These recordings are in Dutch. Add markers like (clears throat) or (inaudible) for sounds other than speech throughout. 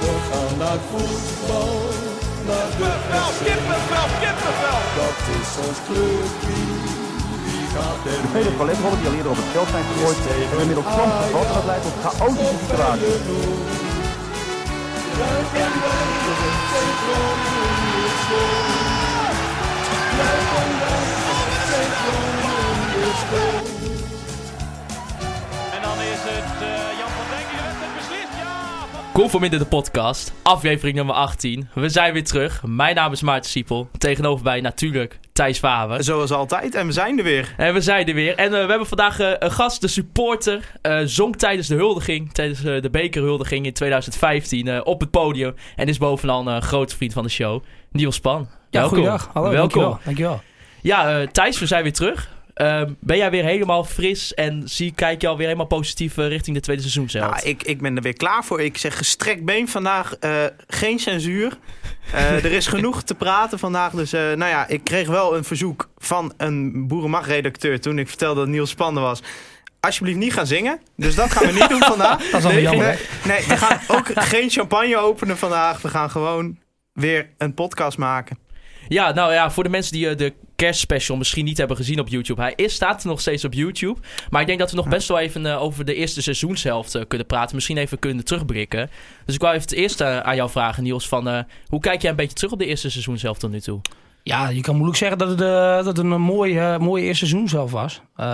We gaan naar voetbal, naar de Kippenvel, kippenvel, kippenvel. Dat is ons clubje, De vele paletrollen die al eerder op het veld zijn gegooid, hebben inmiddels soms gevat en dat leidt tot chaotische situaties. En Ja, van- Conforminder de podcast, aflevering nummer 18. We zijn weer terug. Mijn naam is Maarten Siepel. Tegenover mij natuurlijk Thijs Faber. Zoals altijd, en we zijn er weer. En we zijn er weer. En eh, we hebben vandaag eh, een gast, de supporter. eh, zong tijdens de huldiging, tijdens de bekerhuldiging in 2015 eh, op het podium. En is bovenal een grote vriend van de show, Niels Span. Ja, Welkom. goeiedag. Hallo, Welkom. dankjewel. dankjewel. Ja, Thijs, we zijn weer terug. Eh, ben jij weer helemaal fris en zie, kijk je alweer helemaal positief eh, richting de tweede seizoen zelf? Nou, ik, ik ben er weer klaar voor. Ik zeg gestrekt been vandaag. eh, geen censuur. Eh, er is genoeg te praten vandaag. Dus eh, nou ja, ik kreeg wel een verzoek van een Boerenmacht-redacteur toen ik vertelde dat Niels Spannen was. Alsjeblieft niet gaan zingen. Dus dat gaan we niet doen vandaag. (laughs) Dat is allemaal nee, jammer. nee, nee, we gaan ook geen champagne openen vandaag. We gaan gewoon weer een podcast maken. Ja, nou ja, voor de mensen die de kerstspecial misschien niet hebben gezien op YouTube. Hij is, staat nog steeds op YouTube. Maar ik denk dat we nog best wel even eh, over de eerste seizoenshelft eh, kunnen praten. Misschien even kunnen terugblikken. Dus ik wou even het eerst eh, aan jou vragen, Niels. Van, hoe kijk jij een beetje terug op de eerste seizoenshelft tot nu toe? Ja, je kan moeilijk zeggen dat het, dat het een mooi, mooie eerste seizoen zelf was. Eh,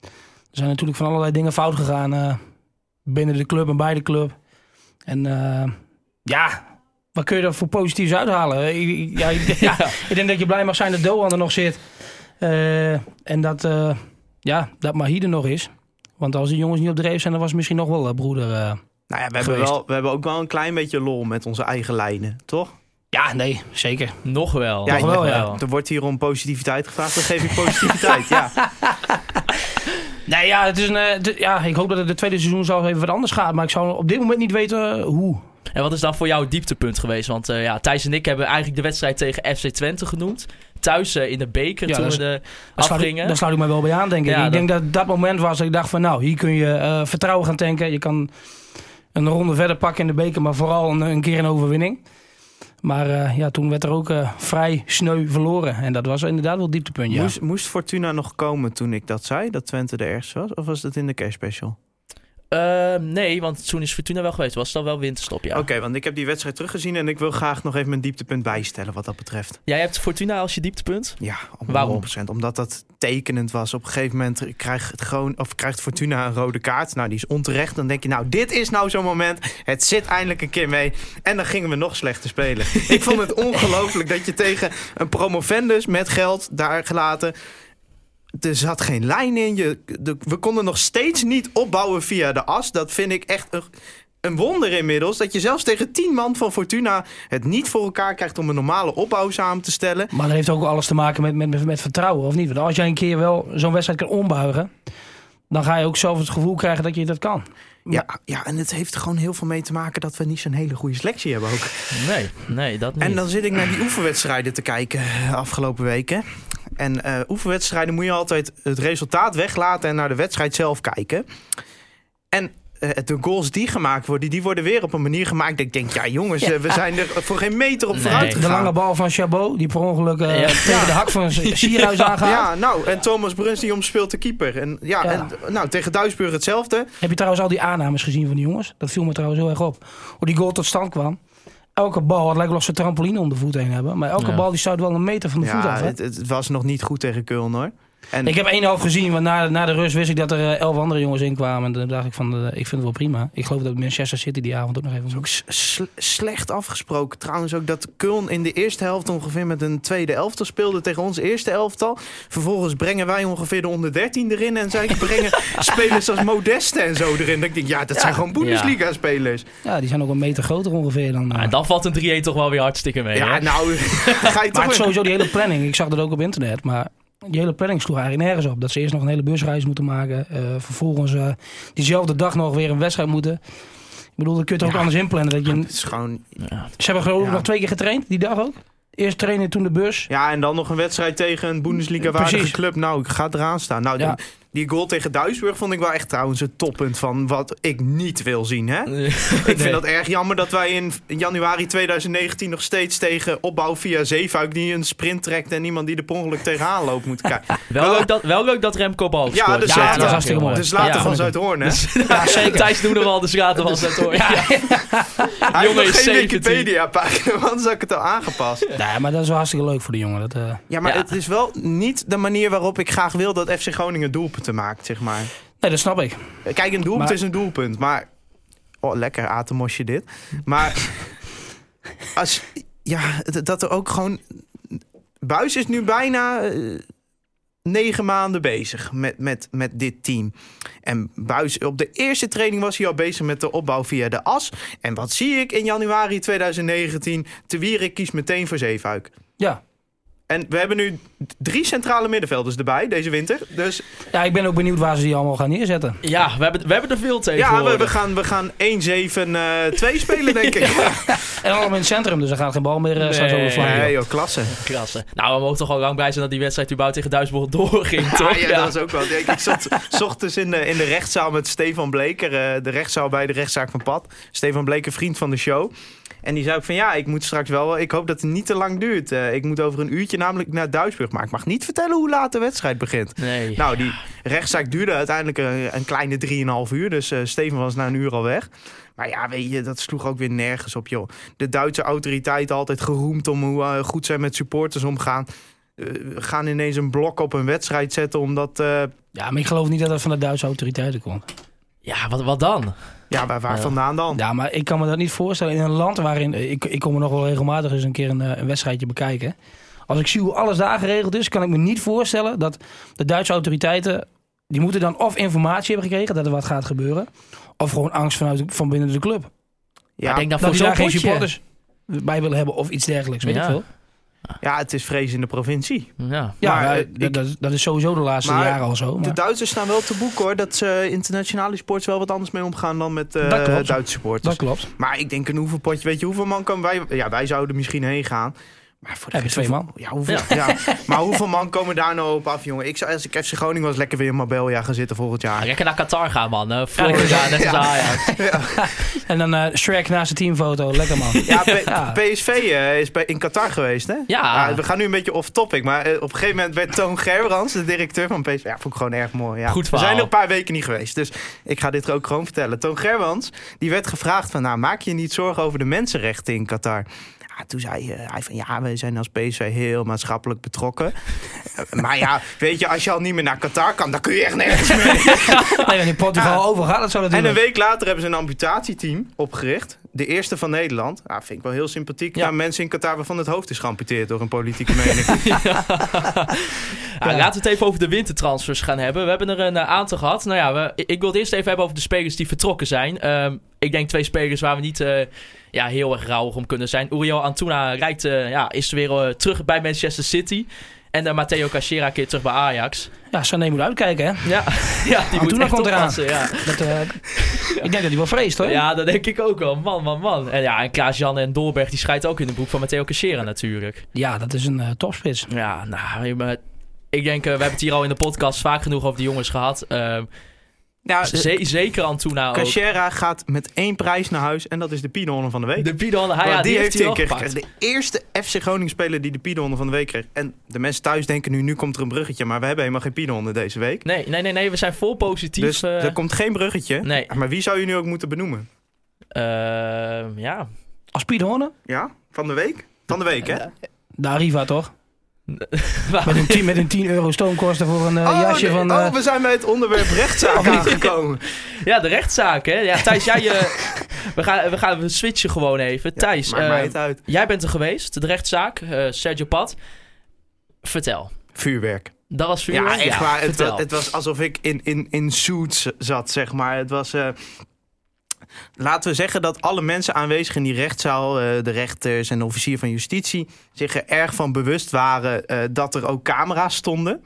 er zijn natuurlijk van allerlei dingen fout gegaan binnen de club en bij de club. En ja, wat kun je er voor positiefs uithalen? Ja, ik, (laughs) ja, ik denk dat je blij mag zijn dat Doan er nog zit. Eh, en dat, eh ja, dat Mahide nog is. Want als die jongens niet op dreef zijn, dan was het misschien nog wel eh, broeder. eh. Nou ja, we hebben, wel, we hebben ook wel een klein beetje lol met onze eigen lijnen, toch? ja, nee, zeker. Nog wel. Ja, nog wel, wel. ja. Er wordt hier om positiviteit gevraagd, dan geef ik positiviteit. ja. (laughs) Nee, ja, het is een, ja, ik hoop dat het de tweede seizoen zelf even wat anders gaat. Maar ik zou op dit moment niet weten hoe. En wat is dan voor jou het dieptepunt geweest? Want eh, ja, Thijs en ik hebben eigenlijk de wedstrijd tegen FC Twente genoemd. Thuis eh, in de beker Ja, toen dat we de Daar sluit, ik, afgingen. daar sluit ik mij wel bij aan, denk ik. Ja, ik denk dat dat moment was dat ik dacht van... nou, hier kun je eh, vertrouwen gaan tanken. Je kan een ronde verder pakken in de beker... maar vooral een, een keer een overwinning. Maar eh, ja, toen werd er ook eh, vrij sneu verloren. En dat was inderdaad wel het dieptepunt, ja. Moest, moest Fortuna nog komen toen ik dat zei, dat Twente de ergste was? Of was dat in de kerstspecial? Eh, nee, want toen is Fortuna wel geweest. Was dan wel winterstop, ja. Oké, want ik heb die wedstrijd teruggezien en ik wil graag nog even mijn dieptepunt bijstellen wat dat betreft. Jij hebt Fortuna als je dieptepunt? Ja, Waarom? 100%. Omdat dat tekenend was. Op een gegeven moment krijgt, gewoon, of krijgt Fortuna een rode kaart. Nou, die is onterecht. Dan denk je, nou, dit is nou zo'n moment. Het zit eindelijk een keer mee. En dan gingen we nog slechter spelen. (laughs) ik vond het ongelooflijk dat je tegen een promovendus met geld daar gelaten... Er zat geen lijn in. Je, de, we konden nog steeds niet opbouwen via de as. Dat vind ik echt een, een wonder inmiddels. Dat je zelfs tegen tien man van Fortuna het niet voor elkaar krijgt om een normale opbouw samen te stellen. Maar dat heeft ook alles te maken met, met, met, met vertrouwen, of niet? Want als jij een keer wel zo'n wedstrijd kan ombuigen... dan ga je ook zelf het gevoel krijgen dat je dat kan. Ja, ja, en het heeft er gewoon heel veel mee te maken dat we niet zo'n hele goede selectie hebben ook. Nee, nee, dat niet. En dan zit ik naar die oefenwedstrijden te kijken eh, afgelopen weken. En eh, oefenwedstrijden moet je altijd het resultaat weglaten en naar de wedstrijd zelf kijken. En eh, de goals die gemaakt worden, die worden weer op een manier gemaakt dat ik denk, ja jongens, eh, we zijn er voor geen meter op Nee. vooruit De lange gegaan. bal van Chabot, die per ongeluk eh, Ja. tegen de hak van Sierhuis aangaat. Ja, nou, en Thomas Bruns die omspeelt de keeper. En ja, Ja. En, nou, tegen Duisburg hetzelfde. Heb je trouwens al die aannames gezien van die jongens? Dat viel me trouwens heel erg op. Hoe die goal tot stand kwam. Elke bal, het lijkt wel of ze trampoline om de voet heen hebben. Maar elke Ja. bal die stuit wel een meter van de voet af. het, het was nog niet goed tegen Köln hoor. En Ik heb één helft gezien, want na, na de rust wist ik dat er eh, elf andere jongens in kwamen. En toen dacht ik van, eh, ik vind het wel prima. Ik geloof dat Manchester City die avond ook nog even ook moest. s- sl- slecht afgesproken. Trouwens ook dat Köln in de eerste helft ongeveer met een tweede elftal speelde tegen ons eerste elftal. Vervolgens brengen wij ongeveer de onder 13 erin. En zij brengen (laughs) spelers als Modeste en zo erin. Dat ik denk, ja, dat zijn gewoon Bundesliga spelers. Ja, die zijn ook een meter groter ongeveer dan... Ah, en dan valt een 3-1 toch wel weer hartstikke mee. Ja, hè? nou, (laughs) ga je maar toch... weer- sowieso die hele planning. Ik zag dat ook op internet, maar... Die hele planning sloeg eigenlijk nergens op. Dat ze eerst nog een hele busreis moeten maken. eh, vervolgens eh, diezelfde dag nog weer een wedstrijd moeten. Ik bedoel, dat kun je toch ook Ja. anders inplannen. Dat je, Het is gewoon... Ja. ze hebben geloof ik Ja. nog twee keer getraind, die dag ook. Eerst trainen, toen de bus. Ja, en dan nog een wedstrijd tegen een Bundesliga-waardige club. Nou, ik ga eraan staan. Nou, Ja. Die goal tegen Duisburg vond ik wel echt trouwens het toppunt van wat ik niet wil zien. Hè? (laughs) Ik vind dat erg jammer dat wij in januari 2019 nog steeds tegen opbouw via Zeefuik... die een sprint trekt en iemand die er per ongeluk tegenaan loopt moet kijken. (laughs) Wel leuk dat, wel leuk dat Remco bal Ja, de Ja, Slater, dat is hartstikke mooi. De Slater Ja. van Zuidhoorn, hè? (laughs) Ja, zeker. Thijs doen er al de schaten van zet hoor. Ja. Hij Jongen heeft is geen 17. Wikipedia-pagina, want anders had ik het al aangepast. Nee, maar dat is wel hartstikke leuk voor de jongen. Dat, eh, Ja, maar Ja. het is wel niet de manier waarop ik graag wil dat FC Groningen doelpunten maakt, zeg maar. Nee, dat snap ik. Kijk, een doelpunt Maar- is een doelpunt, maar... Oh, lekker atemosje dit. Maar (laughs) als... Ja, dat er ook gewoon... Buis is nu bijna eh, negen maanden bezig met, met, met dit team. En Buis, op de eerste training was hij al bezig met de opbouw via de as. En wat zie ik in januari 2019? Te Wierik kiest meteen voor Zeefuik. Ja. En we hebben nu drie centrale middenvelders erbij deze winter. Dus ja, ik ben ook benieuwd waar ze die allemaal gaan neerzetten. Ja, we hebben, we hebben er veel tegen. ja, we, we gaan, we gaan 1-7-2 spelen, denk ik. (laughs) (laughs) En allemaal in het centrum, dus er gaat geen bal meer uh, Nee. zo over vlak. Nee, joh, klasse. Klasse. Nou, we mogen toch al lang blij zijn dat die wedstrijd überhaupt tegen Duisburg doorging, toch? Ja, dat was ook wel. Ik, ik zat (laughs) s ochtends in de, in de rechtszaal met Stefan Bleker. eh, de rechtszaal bij de rechtszaak van Pad. Stefan Bleker, vriend van de show. En die zei ook van ja, ik moet straks wel. Ik hoop dat het niet te lang duurt. Eh, ik moet over een uurtje namelijk naar Duisburg. Maar ik mag niet vertellen hoe laat de wedstrijd begint. Nee. Nou, die rechtszaak duurde uiteindelijk een, een kleine 3,5 uur. Dus eh Steven was na een uur al weg. Maar ja, weet je, dat sloeg ook weer nergens op, joh. De Duitse autoriteiten altijd geroemd om hoe eh, goed zij met supporters omgaan. Eh, gaan ineens een blok op een wedstrijd zetten omdat... eh, Ja, maar ik geloof niet dat dat van de Duitse autoriteiten komt. Ja, wat, wat dan? ja, waar, waar vandaan dan? Ja, maar ik kan me dat niet voorstellen. In een land waarin... Ik, ik kom er nog wel regelmatig eens een keer een, een wedstrijdje bekijken. Als ik zie hoe alles daar geregeld is, kan ik me niet voorstellen dat de Duitse autoriteiten... Die moeten dan of informatie hebben gekregen dat er wat gaat gebeuren. Of gewoon angst vanuit, van binnen de club. Ja, ik denk dat Dat voor zo'n daar geen supporters bij willen hebben of iets dergelijks. Weet Ja. ik veel. ja, het is vrees in de provincie. Ja. Ja, Maar, eh, dat- ik- dat, dat is sowieso de laatste Maar jaren al zo. De Maar, Duitsers staan wel te boek hoor, dat ze internationale sports wel wat anders mee omgaan dan met eh, klopt. Duitse supporters. dat klopt. Maar ik denk een hoeveel potje, weet je hoeveel man komen wij? Ja, wij zouden misschien heen gaan. Maar voor de Heb je rest, twee hoeveel- man? Ja, hoeveel, ja. (laughs) maar hoeveel man komen daar nou op af, jongen? Ik zou, als ik FC Groningen was, lekker weer in Marbella gaan zitten volgend jaar. Lekker naar Qatar gaan, man. Florida, net als Ajax. (laughs) En dan eh Shrek naast de teamfoto. Lekker man. Ja, P- (laughs) Ja. PSV eh, is bij, in Qatar geweest, hè? Ja. we gaan nu een beetje off-topic, maar eh, op een gegeven moment werd Toon Gerbrands, de directeur van PSV, ja, vond ik gewoon erg mooi. Ja. Goed we verhaal. zijn er een paar weken niet geweest, dus ik ga dit er ook gewoon vertellen. Toon Gerbrands, die werd gevraagd van, nou, maak je niet zorgen over de mensenrechten in Qatar? Toen zei eh, hij van, ja, wij zijn als PSV heel maatschappelijk betrokken. (laughs) Eh, maar ja, weet je, als je al niet meer naar Qatar kan, dan kun je echt nergens (laughs) meer. Nee, in Portugal over gaat het zo En een week later hebben ze een amputatieteam opgericht. De eerste van Nederland. Ja, vind ik wel heel sympathiek. Ja. Mensen in Qatar waarvan het hoofd is geamputeerd door een politieke mening. (laughs) Ja, Laten we het even over de wintertransfers gaan hebben. We hebben er een eh, aantal gehad. Nou ja, we, ik wil het eerst even hebben over de spelers die vertrokken zijn. Ehm, ik denk twee spelers waar we niet eh, ja, heel erg rauwig om kunnen zijn. Uriel Antuna rijdt, eh, ja, is weer terug bij Manchester City. En uh, Matteo Cachera keert terug bij Ajax. Ja, Sané moet uitkijken, hè? Ja, (laughs) ja die moet echt komt eraan. Ja. Dat, eh, (laughs) Ik denk dat hij wel vreest, hoor. ja, dat denk ik ook wel. Man, man, man. En ja, en Klaas-Jan en Dolberg die schijt ook in de boek van Matteo Cachera natuurlijk. Ja, dat is een eh, topspits. Ja, nou, maar ik denk, eh, we hebben het hier al in de podcast vaak genoeg over die jongens gehad. Ja, ze- zeker Antuna ook. Cachera gaat met één prijs naar huis. En dat is de Piedonne van de week. De Bidon, hij, ja, die, heeft hij een keer gepakt. De eerste FC Groningen speler die de Piedonne van de week kreeg. En de mensen thuis denken nu, nu komt er een bruggetje. Maar we hebben helemaal geen Piedonne deze week. Nee, nee, nee, nee, we zijn vol positief. Dus eh, er komt geen bruggetje. Nee. Maar wie zou je nu ook moeten benoemen? ehm, ja. Als Piet Horne? Ja? Van de week? Van de week, hè? De Arriva, toch? Met een 10, met een 10 euro stoomkosten voor een eh, jasje nee. van... oh, eh, we zijn bij het onderwerp rechtszaak (laughs) aangekomen. ja, de rechtszaak, hè. Ja, Thijs, jij... eh, (laughs) we, gaan, we gaan we switchen gewoon even. Thijs, Maakt mij het uit. jij bent er geweest, de rechtszaak. Sergio Pat. Vertel. Vuurwerk. Dat was voor Ja, echt waar. Het vertel. was, het was alsof ik in, in, in suits zat, zeg maar. Het was... Laten we zeggen dat alle mensen aanwezig in die rechtszaal, eh, de rechters en de officier van justitie, zich er erg van bewust waren eh, dat er ook camera's stonden.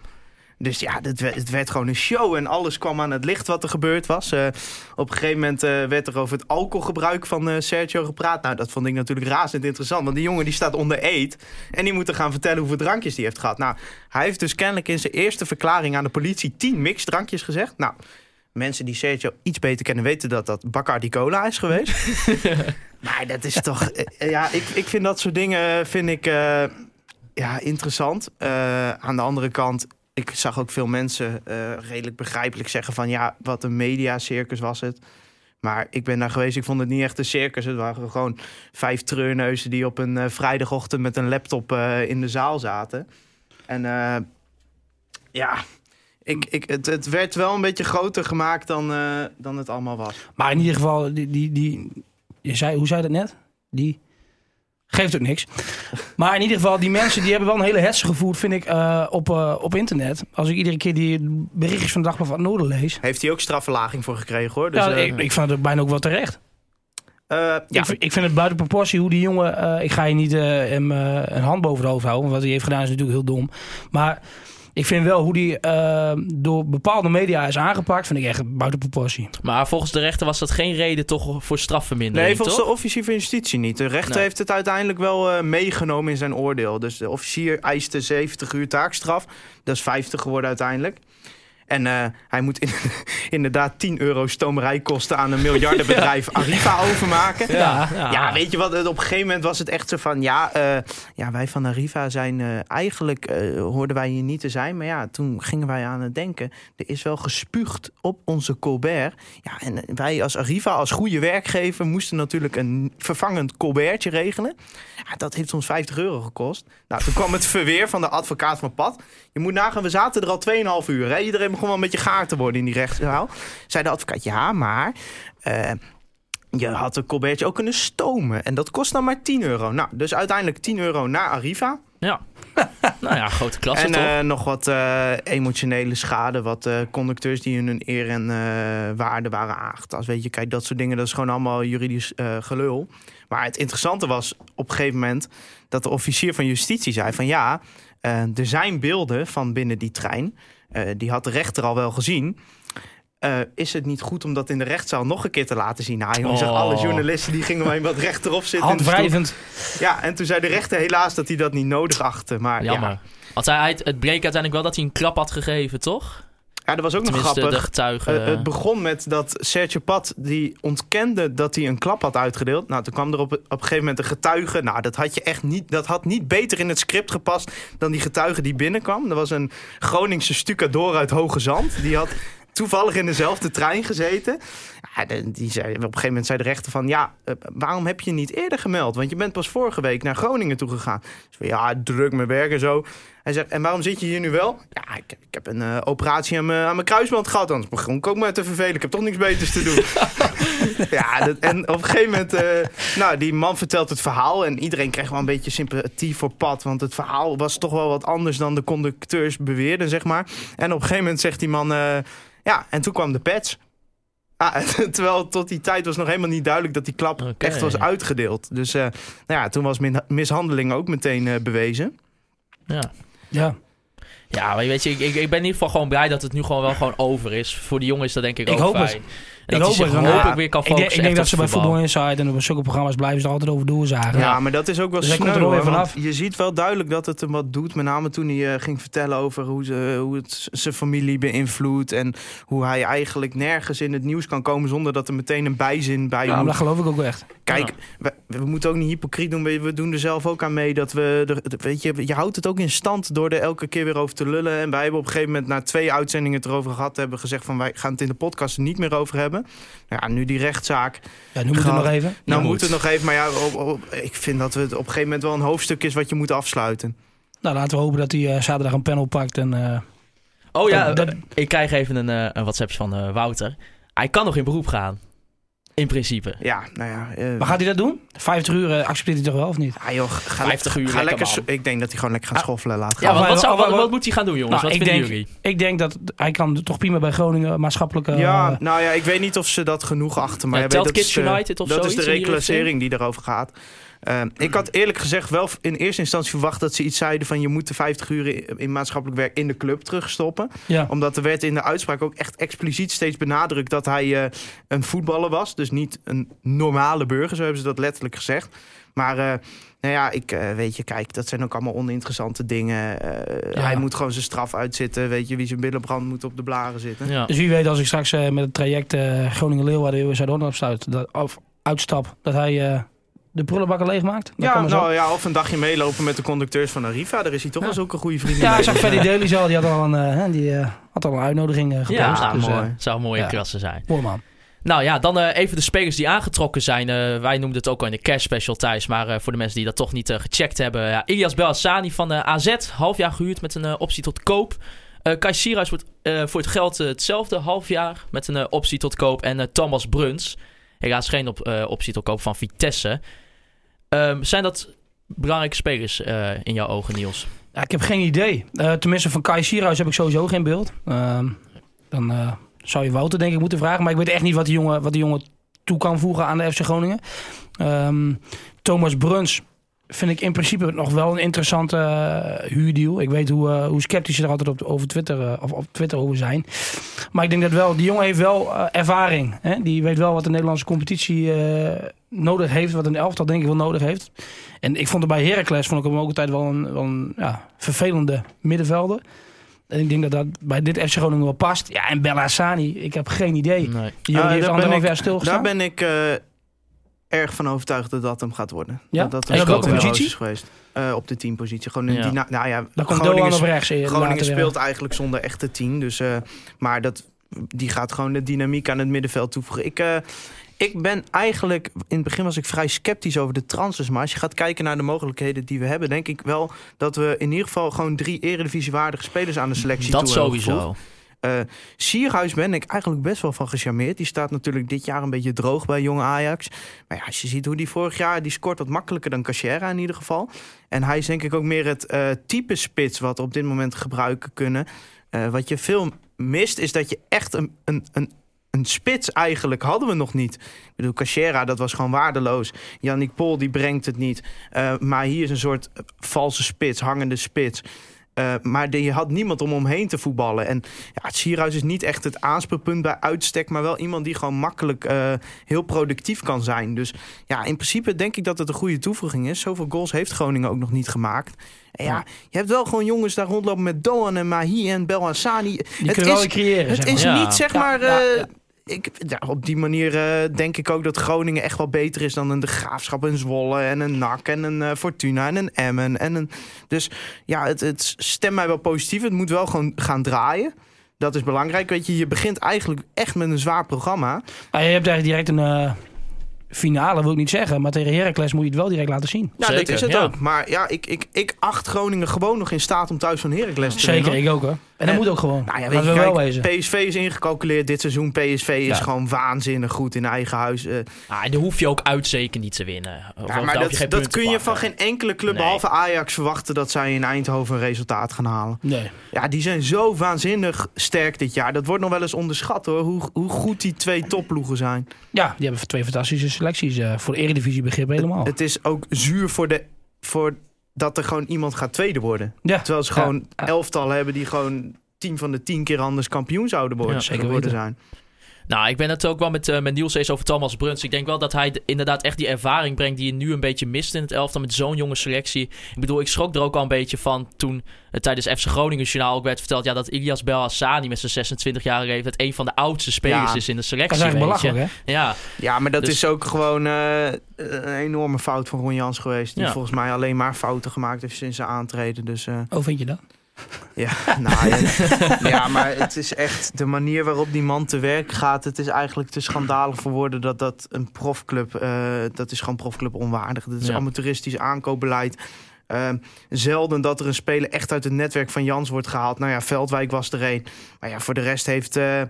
Dus ja, het werd, het werd gewoon een show en alles kwam aan het licht wat er gebeurd was. Eh, op een gegeven moment werd er over het alcoholgebruik van Sergio gepraat. Nou, dat vond ik natuurlijk razend interessant, want die jongen die staat onder eet. En die moet er gaan vertellen hoeveel drankjes die heeft gehad. Nou, hij heeft dus kennelijk in zijn eerste verklaring aan de politie 10 mixdrankjes gezegd. Nou, mensen die Sergio iets beter kennen weten dat dat Bacardi Cola is geweest. (laughs) maar dat is toch... eh, ja, ik, ik vind dat soort dingen vind ik, eh, ja, interessant. Eh, aan de andere kant, ik zag ook veel mensen eh, redelijk begrijpelijk zeggen van... ja, wat een mediacircus was het. Maar ik ben daar geweest, ik vond het niet echt een circus. Het waren gewoon vijf treurneuzen die op een eh, vrijdagochtend met een laptop eh, in de zaal zaten. En eh, ja, ik, ik, het, het werd wel een beetje groter gemaakt dan, eh, dan het allemaal was. Maar in ieder geval, die, die, die, je zei, hoe zei je dat net? Die geeft ook niks. (laughs) Maar in ieder geval, die mensen die hebben wel een hele hetze gevoerd, vind ik, eh, op, eh, op internet. Als ik iedere keer die berichtjes van de Dagblad van het Noorden lees. Heeft hij ook strafverlaging voor gekregen hoor. Dus, ja, eh, ik, ik vind het bijna ook wel terecht. eh, ja, Ik, vind- ik vind het buiten proportie hoe die jongen... eh, ik ga je niet eh, hem eh, een hand boven het hoofd houden. Want wat hij heeft gedaan is natuurlijk heel dom. Maar ik vind wel hoe die eh, door bepaalde media is aangepakt... vind ik echt buiten proportie. Maar volgens de rechter was dat geen reden toch voor strafvermindering, Nee, volgens toch? de officier van justitie niet. De rechter Nee. heeft het uiteindelijk wel eh, meegenomen in zijn oordeel. Dus de officier eiste 70 uur taakstraf. Dat is 50 geworden uiteindelijk. En eh, hij moet in- (laughs) inderdaad 10 euro stomerijkosten aan een miljardenbedrijf (laughs) Arriva overmaken. Ja, Ja, weet je wat? Op een gegeven moment was het echt zo van... Ja, eh, ja wij van Arriva zijn... eh, eigenlijk hoorden wij hier niet te zijn. Maar ja, toen gingen wij aan het denken... er is wel gespuugd op onze Colbert. Ja, en wij als Arriva, als goede werkgever... moesten natuurlijk een vervangend Colbertje regelen. Ja, dat heeft ons 50 euro gekost. Nou, toen kwam het verweer van de advocaat van Pad. Je moet nagaan, we zaten er al 2,5 uur. Hè? Iedereen begon wel een beetje gaar te worden in die rechtszaal. Zei de advocaat, ja, maar... eh, je had een colbertje ook kunnen stomen. En dat kost dan maar 10 euro. Nou, dus uiteindelijk 10 euro naar Arriva. Ja. (laughs) nou ja, grote klasse en toch? eh, nog wat eh, emotionele schade. Wat conducteurs die hun eer en waarde waren aangetast. Weet je, kijk, dat soort dingen, dat is gewoon allemaal juridisch gelul. Maar het interessante was op een gegeven moment dat de officier van justitie zei van ja, er zijn beelden van binnen die trein. Eh, die had de rechter al wel gezien. Eh, is het niet goed om dat in de rechtszaal nog een keer te laten zien? Nou, jongen, zeg, Oh. alle journalisten die gingen maar wat rechterop zitten. Handwrijvend. Ja, en toen zei de rechter helaas dat hij dat niet nodig achtte. Maar Jammer. ja, hij, het bleek uiteindelijk wel dat hij een klap had gegeven, toch? Ja, dat was ook nog grappig. de getuigen. Eh, het begon met dat Sergio Pat die ontkende dat hij een klap had uitgedeeld. Nou, toen kwam er op, op een gegeven moment een getuige. Nou, dat had je echt niet. Dat had niet beter in het script gepast dan die getuige die binnenkwam. Er was een Groningse stucador uit Hoge Zand. Die had toevallig in dezelfde trein gezeten. Ja, die zei, op een gegeven moment zei de rechter van... ja, eh, waarom heb je niet eerder gemeld? Want je bent pas vorige week naar Groningen toe gegaan. Dus van, ja, druk mijn werk en zo. Hij zegt, en waarom zit je hier nu wel? Ja, ik, ik heb een eh, operatie aan mijn, aan mijn kruisband gehad. Anders begon ik ook maar te vervelen. Ik heb toch niks beters te doen. (laughs) ja, dat, en op een gegeven moment... eh, nou, die man vertelt het verhaal. En iedereen kreeg wel een beetje sympathie voor Pat. Want het verhaal was toch wel wat anders dan de conducteurs beweerden, zeg maar. En op een gegeven moment zegt die man... eh, ja, en toen kwam de patch. Ah, (laughs) terwijl tot die tijd was nog helemaal niet duidelijk dat die klap echt was uitgedeeld. Dus nou ja, toen was mishandeling ook meteen bewezen. ja. Ja. ja, maar weet je, ik, ik, ik ben in ieder geval gewoon blij dat het nu gewoon wel gewoon over is. Voor die jongens is dat denk ik, Ik ook hoop fijn. het. En Ik dat hoop want, hopelijk ja, weer kan Ik denk, ik dat ze bij voetbal. Inside en op zulke programma's blijven ze er altijd over doorzagen. Ja, maar dat is ook wel Dus er weer vanaf. Je ziet wel duidelijk dat het hem wat doet. Met name toen hij eh, ging vertellen over hoe, ze, hoe het zijn familie beïnvloedt. En hoe hij eigenlijk nergens in het nieuws kan komen zonder dat er meteen een bijzin bij Ja, maar moet. dat geloof ik ook wel echt. Kijk, we, we moeten ook niet hypocriet doen. We, we doen er zelf ook aan mee dat we... de- de- weet je, je houdt het ook in stand door er elke keer weer over te lullen. En wij hebben op een gegeven moment na twee uitzendingen het erover gehad... hebben gezegd van wij gaan het in de podcast er niet meer over hebben. Nou Ja, nu die rechtszaak. Ja, nu moet het nog even. Nou moet. moet het nog even, maar ja, op- op- ik vind dat het op een gegeven moment wel een hoofdstuk is wat je moet afsluiten. Nou, laten we hopen dat hij eh, zaterdag een panel pakt. En, eh, Oh ja, Dat- dat- eh, ik krijg even een, eh, een WhatsAppje van eh, Wouter. Hij kan nog in beroep gaan. In principe. Ja, nou ja. eh, maar gaat hij dat doen? 50 uur eh, accepteert hij toch wel of niet? ah, joh, ga 50 uur ga lekker, Ik denk dat hij gewoon lekker gaat Ah. schoffelen laat Ja, gaan. wat, wat, zou, wat, Wat- wat moet hij gaan doen, jongens? Nou, wat ik denk- jullie? Ik denk dat hij kan toch prima bij Groningen maatschappelijke... ja, nou ja, ik weet niet of ze dat genoeg achter. Maar Ja, ja, telt dat Kids is, United of Dat is de reclassering die daarover gaat. Eh, ik had eerlijk gezegd wel in eerste instantie verwacht dat ze iets zeiden van je moet de 50 uur in, in maatschappelijk werk in de club terugstoppen. Ja. Omdat er werd in de uitspraak ook echt expliciet steeds benadrukt dat hij eh, een voetballer was. Dus niet een normale burger, zo hebben ze dat letterlijk gezegd. Maar eh, nou ja, ik eh, weet je, kijk, dat zijn ook allemaal oninteressante dingen. Eh, Ja. Hij moet gewoon zijn straf uitzitten. Weet je, wie zijn billen brandt moet op de blaren zitten. Ja. Dus wie weet als ik straks eh, met het traject eh Groningen-Leeuwarden heel zuid opstuit, dat, of uitstap, dat hij eh, de prullenbakken leegmaakt. Ja, nou ja, of een dagje meelopen met de conducteurs van Arriva. Daar is hij toch Ja. wel zulke goede vrienden Ja, ik zag Freddy Daly al, die had al een, eh, hè, die, eh, had al een uitnodiging gepost. Ja, dus, mooi. eh, Zou een mooie Ja. klasse zijn. mooi man. Nou ja, dan eh, even de spelers die aangetrokken zijn. Eh, wij noemden het ook al in de cash special thuis. Maar eh, voor de mensen die dat toch niet gecheckt hebben. Ja, Ilias Belhassani van AZ, half jaar gehuurd met een optie tot koop. Eh Kai Sierhuis wordt eh, voor het geld hetzelfde, half jaar met een optie tot koop. En eh, Thomas Bruns, helaas geen op, eh, optie tot koop van Vitesse. Ehm, zijn dat belangrijke spelers eh, in jouw ogen, Niels? Ja, ik heb geen idee. Eh, tenminste, van Kai Sierhuis heb ik sowieso geen beeld. Ehm, dan eh, zou je Wouter denk ik moeten vragen. Maar ik weet echt niet wat die jongen, wat die jongen toe kan voegen aan de FC Groningen. Ehm, Thomas Bruns vind ik in principe nog wel een interessante eh, huurdeal. Ik weet hoe, eh, hoe sceptisch ze er altijd op, over Twitter, eh, of op Twitter over zijn. Maar ik denk dat wel, die jongen heeft wel ervaring. Hè? Die weet wel wat de Nederlandse competitie nodig heeft. Wat een elftal denk ik wel nodig heeft. En ik vond er bij Heracles vond ik hem ook altijd wel een, wel een ja, vervelende middenvelder. En ik denk dat dat bij dit FC Groningen wel past. Ja, en Bella Hassani, ik heb geen idee. Nee. Die Ah, die heeft anderhalf jaar stilgestaan. Daar ben ik erg van overtuigd dat dat hem gaat worden. Ja? Dat dat En op welke positie? is geweest. Eh, op de teampositie. Gewoon een Ja. nou ja, Dan komt Groningen, op rechts. eh, Groningen speelt eigenlijk zonder echte tien. Dus, eh, maar dat, die gaat gewoon de dynamiek aan het middenveld toevoegen. Ik, eh, ik ben eigenlijk... In het begin was ik vrij sceptisch over de transfers. Maar als je gaat kijken naar de mogelijkheden die we hebben... denk ik wel dat we in ieder geval gewoon drie eredivisiewaardige spelers aan de selectie Dat toe hebben sowieso. Eh, Sierhuis ben ik eigenlijk best wel van gecharmeerd. Die staat natuurlijk dit jaar een beetje droog bij jonge Ajax. Maar ja, als je ziet hoe die vorig jaar... die scoort wat makkelijker dan Cachera in ieder geval. En hij is denk ik ook meer het eh, type spits... wat we op dit moment gebruiken kunnen. Eh, wat je veel mist, is dat je echt een, een, een, een spits eigenlijk hadden we nog niet. Ik bedoel, Cachera, dat was gewoon waardeloos. Yannick Pol, die brengt het niet. Maar hier is een soort valse spits, hangende spits. Eh, maar je had niemand om omheen te voetballen. En ja, het Sierhuis is niet echt het aanspeelpunt bij uitstek... maar wel iemand die gewoon makkelijk eh, heel productief kan zijn. Dus ja, in principe denk ik dat het een goede toevoeging is. Zoveel goals heeft Groningen ook nog niet gemaakt. En ja, je hebt wel gewoon jongens daar rondlopen met Doan en Mahi en Belhassani. Die Het kunnen wel is, weer creëren. het zeg maar. is Ja. niet zeg Ja, maar... ja, eh, ja. Ik, ja, op die manier eh, denk ik ook dat Groningen echt wel beter is dan een De Graafschap, een Zwolle en een NAC en een eh, Fortuna en een Emmen. En een, dus ja, het, het stemt mij wel positief. Het moet wel gewoon gaan draaien. Dat is belangrijk. Weet je, je begint eigenlijk echt met een zwaar programma. Je hebt eigenlijk direct een eh, finale, wil ik niet zeggen. Maar tegen Heracles moet je het wel direct laten zien. Ja, Zeker, dat is het ja. ook. Maar ja, ik, ik, ik acht Groningen gewoon nog in staat om thuis van Heracles te Zeker, winnen. ik ook hoor. En dat En- moet ook gewoon. Nou ja, weet je, wel kijk. PSV is ingecalculeerd dit seizoen. PSV is Ja. gewoon waanzinnig goed in eigen huis. Eh, Ah, daar hoef je ook uit zeker niet te winnen. Ja, maar dat, dat kun je van geen enkele club Nee. behalve Ajax verwachten dat zij in Eindhoven een resultaat gaan halen. Nee. Ja, die zijn zo waanzinnig sterk dit jaar. Dat wordt nog wel eens onderschat hoor, hoe, hoe goed die twee topploegen zijn. Ja, die hebben twee fantastische selecties. eh, voor de eredivisie begrip helemaal. Het is ook zuur voor, de, voor dat er gewoon iemand gaat tweede worden. ja, Terwijl ze gewoon ja. elftallen hebben die gewoon tien van de tien keer anders kampioen zouden worden, Ja, zeker geworden weten. zijn. Nou, ik ben het ook wel met, eh, met Niels eens over Thomas Bruns. Ik denk wel dat hij inderdaad echt die ervaring brengt die je nu een beetje mist in het elftal met zo'n jonge selectie. Ik bedoel, ik schrok er ook al een beetje van toen het tijdens FC Groningen journaal ook werd verteld ja, dat Ilias Belhassani met zijn 26-jarige leeftijd een van de oudste spelers Ja. is in de dat selectie. is eigenlijk weet je. belachelijk hè. Ja, Ja, maar dat Dus- is ook gewoon eh, een enorme fout van Ron Jans geweest. Die Ja. volgens mij alleen maar fouten gemaakt heeft sinds zijn aantreden. Dus eh, Oh, vind je dat? (laughs) Ja, (laughs) nou, (laughs) ja, maar het is echt de manier waarop die man te werk gaat. Het is eigenlijk te schandalig voor woorden dat dat een profclub, eh, dat is gewoon profclub onwaardig. Dat is Ja. amateuristisch aankoopbeleid. Eh, zelden dat er een speler echt uit het netwerk van Jans wordt gehaald. Nou ja, Veldwijk was er een. Maar ja, voor de rest heeft eh,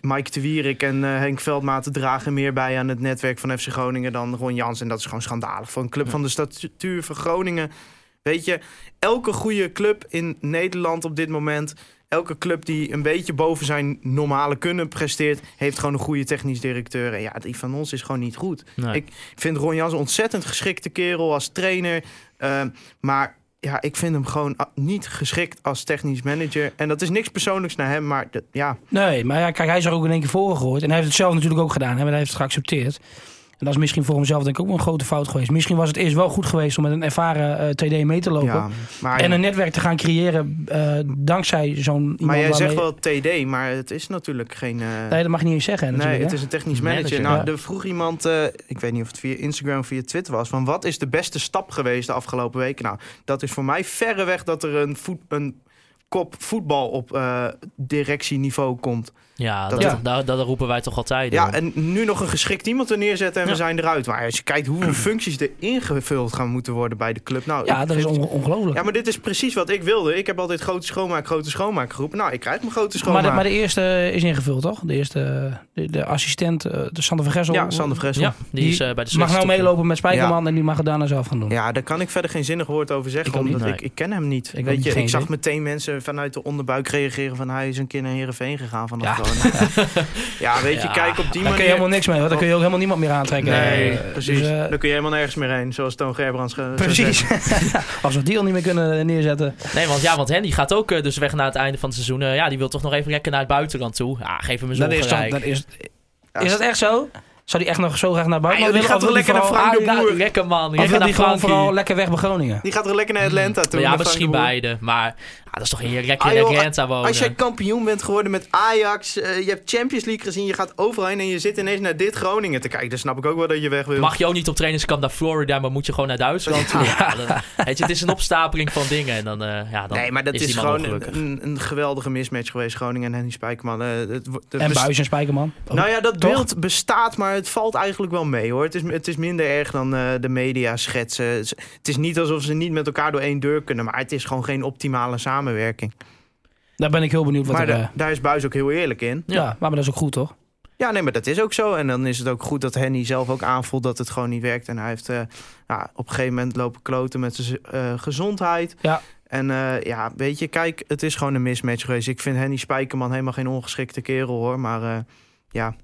Mike de Wierik en Henk Veldmaat dragen meer bij aan het netwerk van FC Groningen dan Ron Jans. En dat is gewoon schandalig. Voor een club van de statuur van Groningen Weet je, elke goede club in Nederland op dit moment... Elke club die een beetje boven zijn normale kunnen presteert... heeft gewoon een goede technisch directeur. En ja, die van ons is gewoon niet goed. Nee. Ik vind Ron Jans een ontzettend geschikte kerel als trainer. Eh, maar ja, ik vind hem gewoon niet geschikt als technisch manager. En dat is niks persoonlijks naar hem, maar dat- ja... Nee, maar ja, kijk, hij is er ook in één keer voor gegooid. En hij heeft het zelf natuurlijk ook gedaan. Hè, maar hij heeft het geaccepteerd. En dat is misschien voor hemzelf denk ik ook wel een grote fout geweest. Misschien was het eerst wel goed geweest om met een ervaren eh, TD mee te lopen. ja maar, En een netwerk te gaan creëren eh, dankzij zo'n iemand maar jij zegt wel TD, maar het is natuurlijk geen... eh, Nee, dat mag je niet eens zeggen. Nee, het hè. is een technisch manager. Manager, nou, ja. er vroeg iemand, ik weet niet of het via Instagram of via Twitter was, van wat is de beste stap geweest de afgelopen weken? Nou, dat is voor mij verreweg dat er een, voet, een kop voetbal op directieniveau komt. Ja, Dat- dat, roepen wij toch altijd Ja, en nu nog een geschikt iemand er neerzetten en we zijn eruit. Maar als je kijkt hoeveel (clears throat) functies er ingevuld gaan moeten worden bij de club. Nou, Ja, dat is on- ongelooflijk. Ja, maar dit is precies wat ik wilde. Ik heb altijd grote schoonmaak, grote schoonmaak geroepen. Nou, ik krijg mijn grote maar, schoonmaak. de, maar de eerste is ingevuld, toch? De eerste, de, de assistent, eh, de Sander van Gessel. ja, Sander ja, die, die is eh, bij de mag nou meelopen met Spijkerman en die mag het daarna zelf gaan doen. Ja, daar kan ik verder geen zinnig woord over zeggen, Ik ook niet, omdat nee. ik, ik ken hem niet. Ik Weet je, ik zag meteen mensen vanuit de onderbuik reageren van hij is een keer naar Heerenveen gegaan vanaf Ja. (laughs) Ja, weet je, Ja, kijk op die Daar kun manier. je helemaal niks mee, want daar kun je ook helemaal niemand meer aantrekken. Nee, Eh, precies. dus, eh, Daar kun je helemaal nergens meer heen, zoals Toon Gerbrands precies. (laughs) Als we die al niet meer kunnen neerzetten. Nee, want, ja, want Henny gaat ook eh, dus weg na het einde van het seizoen. Ja, die wil toch nog even lekker naar het buitenland toe. Ja, geef hem eens Dat is, toch, dat is, is dat echt zo? Zou die echt nog zo graag naar buiten Ah, joh, die willen? gaat Of toch wil die lekker naar vooral- Frank de Ah, Boer. lekker man. Of wil naar die gewoon vooral lekker weg bij Groningen? Die gaat er lekker naar Atlanta toe. ja, naar misschien beide. Maar dat is toch heerlijk Ah, in joh, Atlanta wonen. Als jij kampioen bent geworden met Ajax, eh, je hebt Champions League gezien, je gaat overal heen en je zit ineens naar dit Groningen te kijken. Dan snap ik ook wel dat je weg wil. Mag je ook niet op trainingskamp naar Florida, maar moet je gewoon naar Duitsland toe? Ja, dan- weet je, het is een opstapeling van dingen. En dan, eh, ja, dan nee, maar dat is, gewoon een, een geweldige mismatch geweest, Groningen en Henny Spijkerman. Eh, het, wo- het En Buis en Spijkerman. Nou ja, dat Toch? beeld bestaat, maar het valt eigenlijk wel mee hoor. Het is, het is minder erg dan eh, de media schetsen. Het is- Het is niet alsof ze niet met elkaar door één deur kunnen, maar het is gewoon geen optimale samenwerking. Daar ben ik heel benieuwd wat maar er... da- eh, daar is Buis ook heel eerlijk in. ja, maar dat is ook goed, toch? Ja, nee, maar dat is ook zo. En dan is het ook goed dat Henny zelf ook aanvoelt dat het gewoon niet werkt. En hij heeft eh, ja, op een gegeven moment lopen kloten met zijn eh, gezondheid. Ja. En ja, weet je, kijk, het is gewoon een mismatch geweest. Ik vind Henny Spijkerman helemaal geen ongeschikte kerel hoor. Maar ja,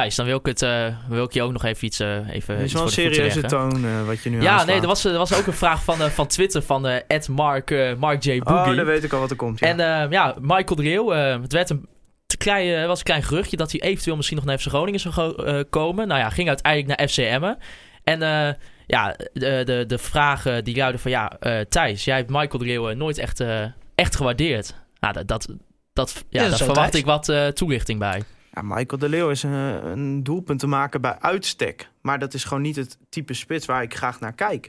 Thijs, dan wil ik, het, eh, wil ik je ook nog even iets, eh even het is iets wel een serieuze toon eh, wat je nu Ja, aanslaat. nee, er was, er was ook een vraag van, eh, van Twitter van eh Mark, eh, Mark J. Boogie. Oh, dan weet ik al wat er komt. Ja. En eh, ja, Michael de Leeuw, eh, het werd een te klein, was een klein geruchtje dat hij eventueel misschien nog naar FC Groningen zou eh, komen. Nou ja, ging uiteindelijk naar FC Emmen. En eh, ja, de, de, de vragen die luiden van ja, eh, Thijs, jij hebt Michael de Leeuw nooit echt, eh, echt gewaardeerd. Nou, dat, dat, dat, ja, dat daar verwacht Thijs? ik wat eh, toelichting bij. Ja, Michael de Leeuw is een, een doelpunt te maken bij uitstek. Maar dat is gewoon niet het type spits waar ik graag naar kijk.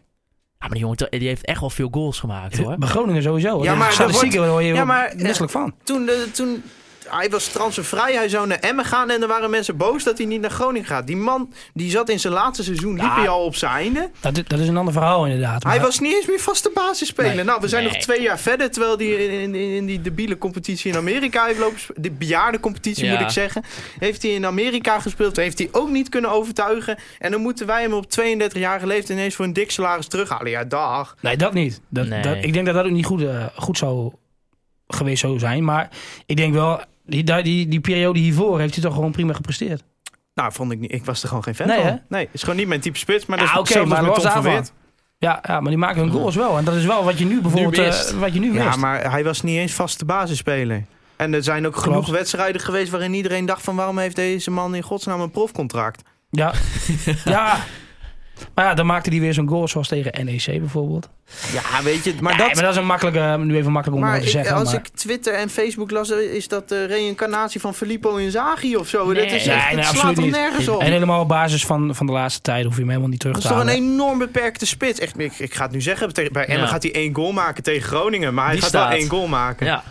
Ja, maar die jongen die heeft echt wel veel goals gemaakt hoor. Bij Groningen sowieso. hoor. Ja, maar daar word je Ja, ja, maar, misselijk van. Toen, de, toen hij was transfervrij, hij zou naar Emmen gaan en er waren mensen boos dat hij niet naar Groningen gaat. Die man die zat in zijn laatste seizoen, liep Ja. hij al op zijn einde. Dat, is- dat is een ander verhaal inderdaad. Hij maar- was niet eens meer vaste basisspeler. Nee. Nou, we zijn Nee. nog twee jaar verder, terwijl hij in, in, in, die debiele competitie in Amerika heeft lopen De bejaardencompetitie Ja. moet ik zeggen. Heeft hij in Amerika gespeeld, heeft hij ook niet kunnen overtuigen. En dan moeten wij hem op 32-jarige leeftijd ineens voor een dik salaris terughalen. Ja, dag. Nee, dat niet. Dat, Nee. dat, ik denk dat dat ook niet goed, eh, goed zou geweest zou zijn. Maar ik denk wel, die, die, die, periode hiervoor heeft hij toch gewoon prima gepresteerd. Nou, vond ik niet. Ik was er gewoon geen fan Nee, van. hè? Nee, is gewoon niet mijn type spits. Maar dat is maar als met Tom van. Weert. Ja, ja, maar die maken hun goals wel. En dat is wel wat je nu bijvoorbeeld mist. eh, wat je nu mist. Ja, maar hij was niet eens vaste basisspeler. En er zijn ook genoeg wedstrijden geweest waarin iedereen dacht van waarom heeft deze man in godsnaam een profcontract? Ja. (laughs) ja. Maar ja, dan maakte hij weer zo'n goal zoals tegen NEC bijvoorbeeld. Ja, weet je, maar Maar, dat... maar dat is een makkelijke, nu even makkelijk om maar te ik- zeggen. als maar, ik Twitter en Facebook las, eh, is dat de reïncarnatie van Filippo Inzaghi of zo. Nee. dat is echt, nee, slaat nergens op. En helemaal op basis van, van de laatste tijd hoef je hem helemaal niet terug Dat te is toch een halen. enorm beperkte spits. Echt, ik, ik ga het nu zeggen, bij Emmen Ja. gaat hij één goal maken tegen Groningen. Maar hij Die gaat staat. wel één goal maken. Ja.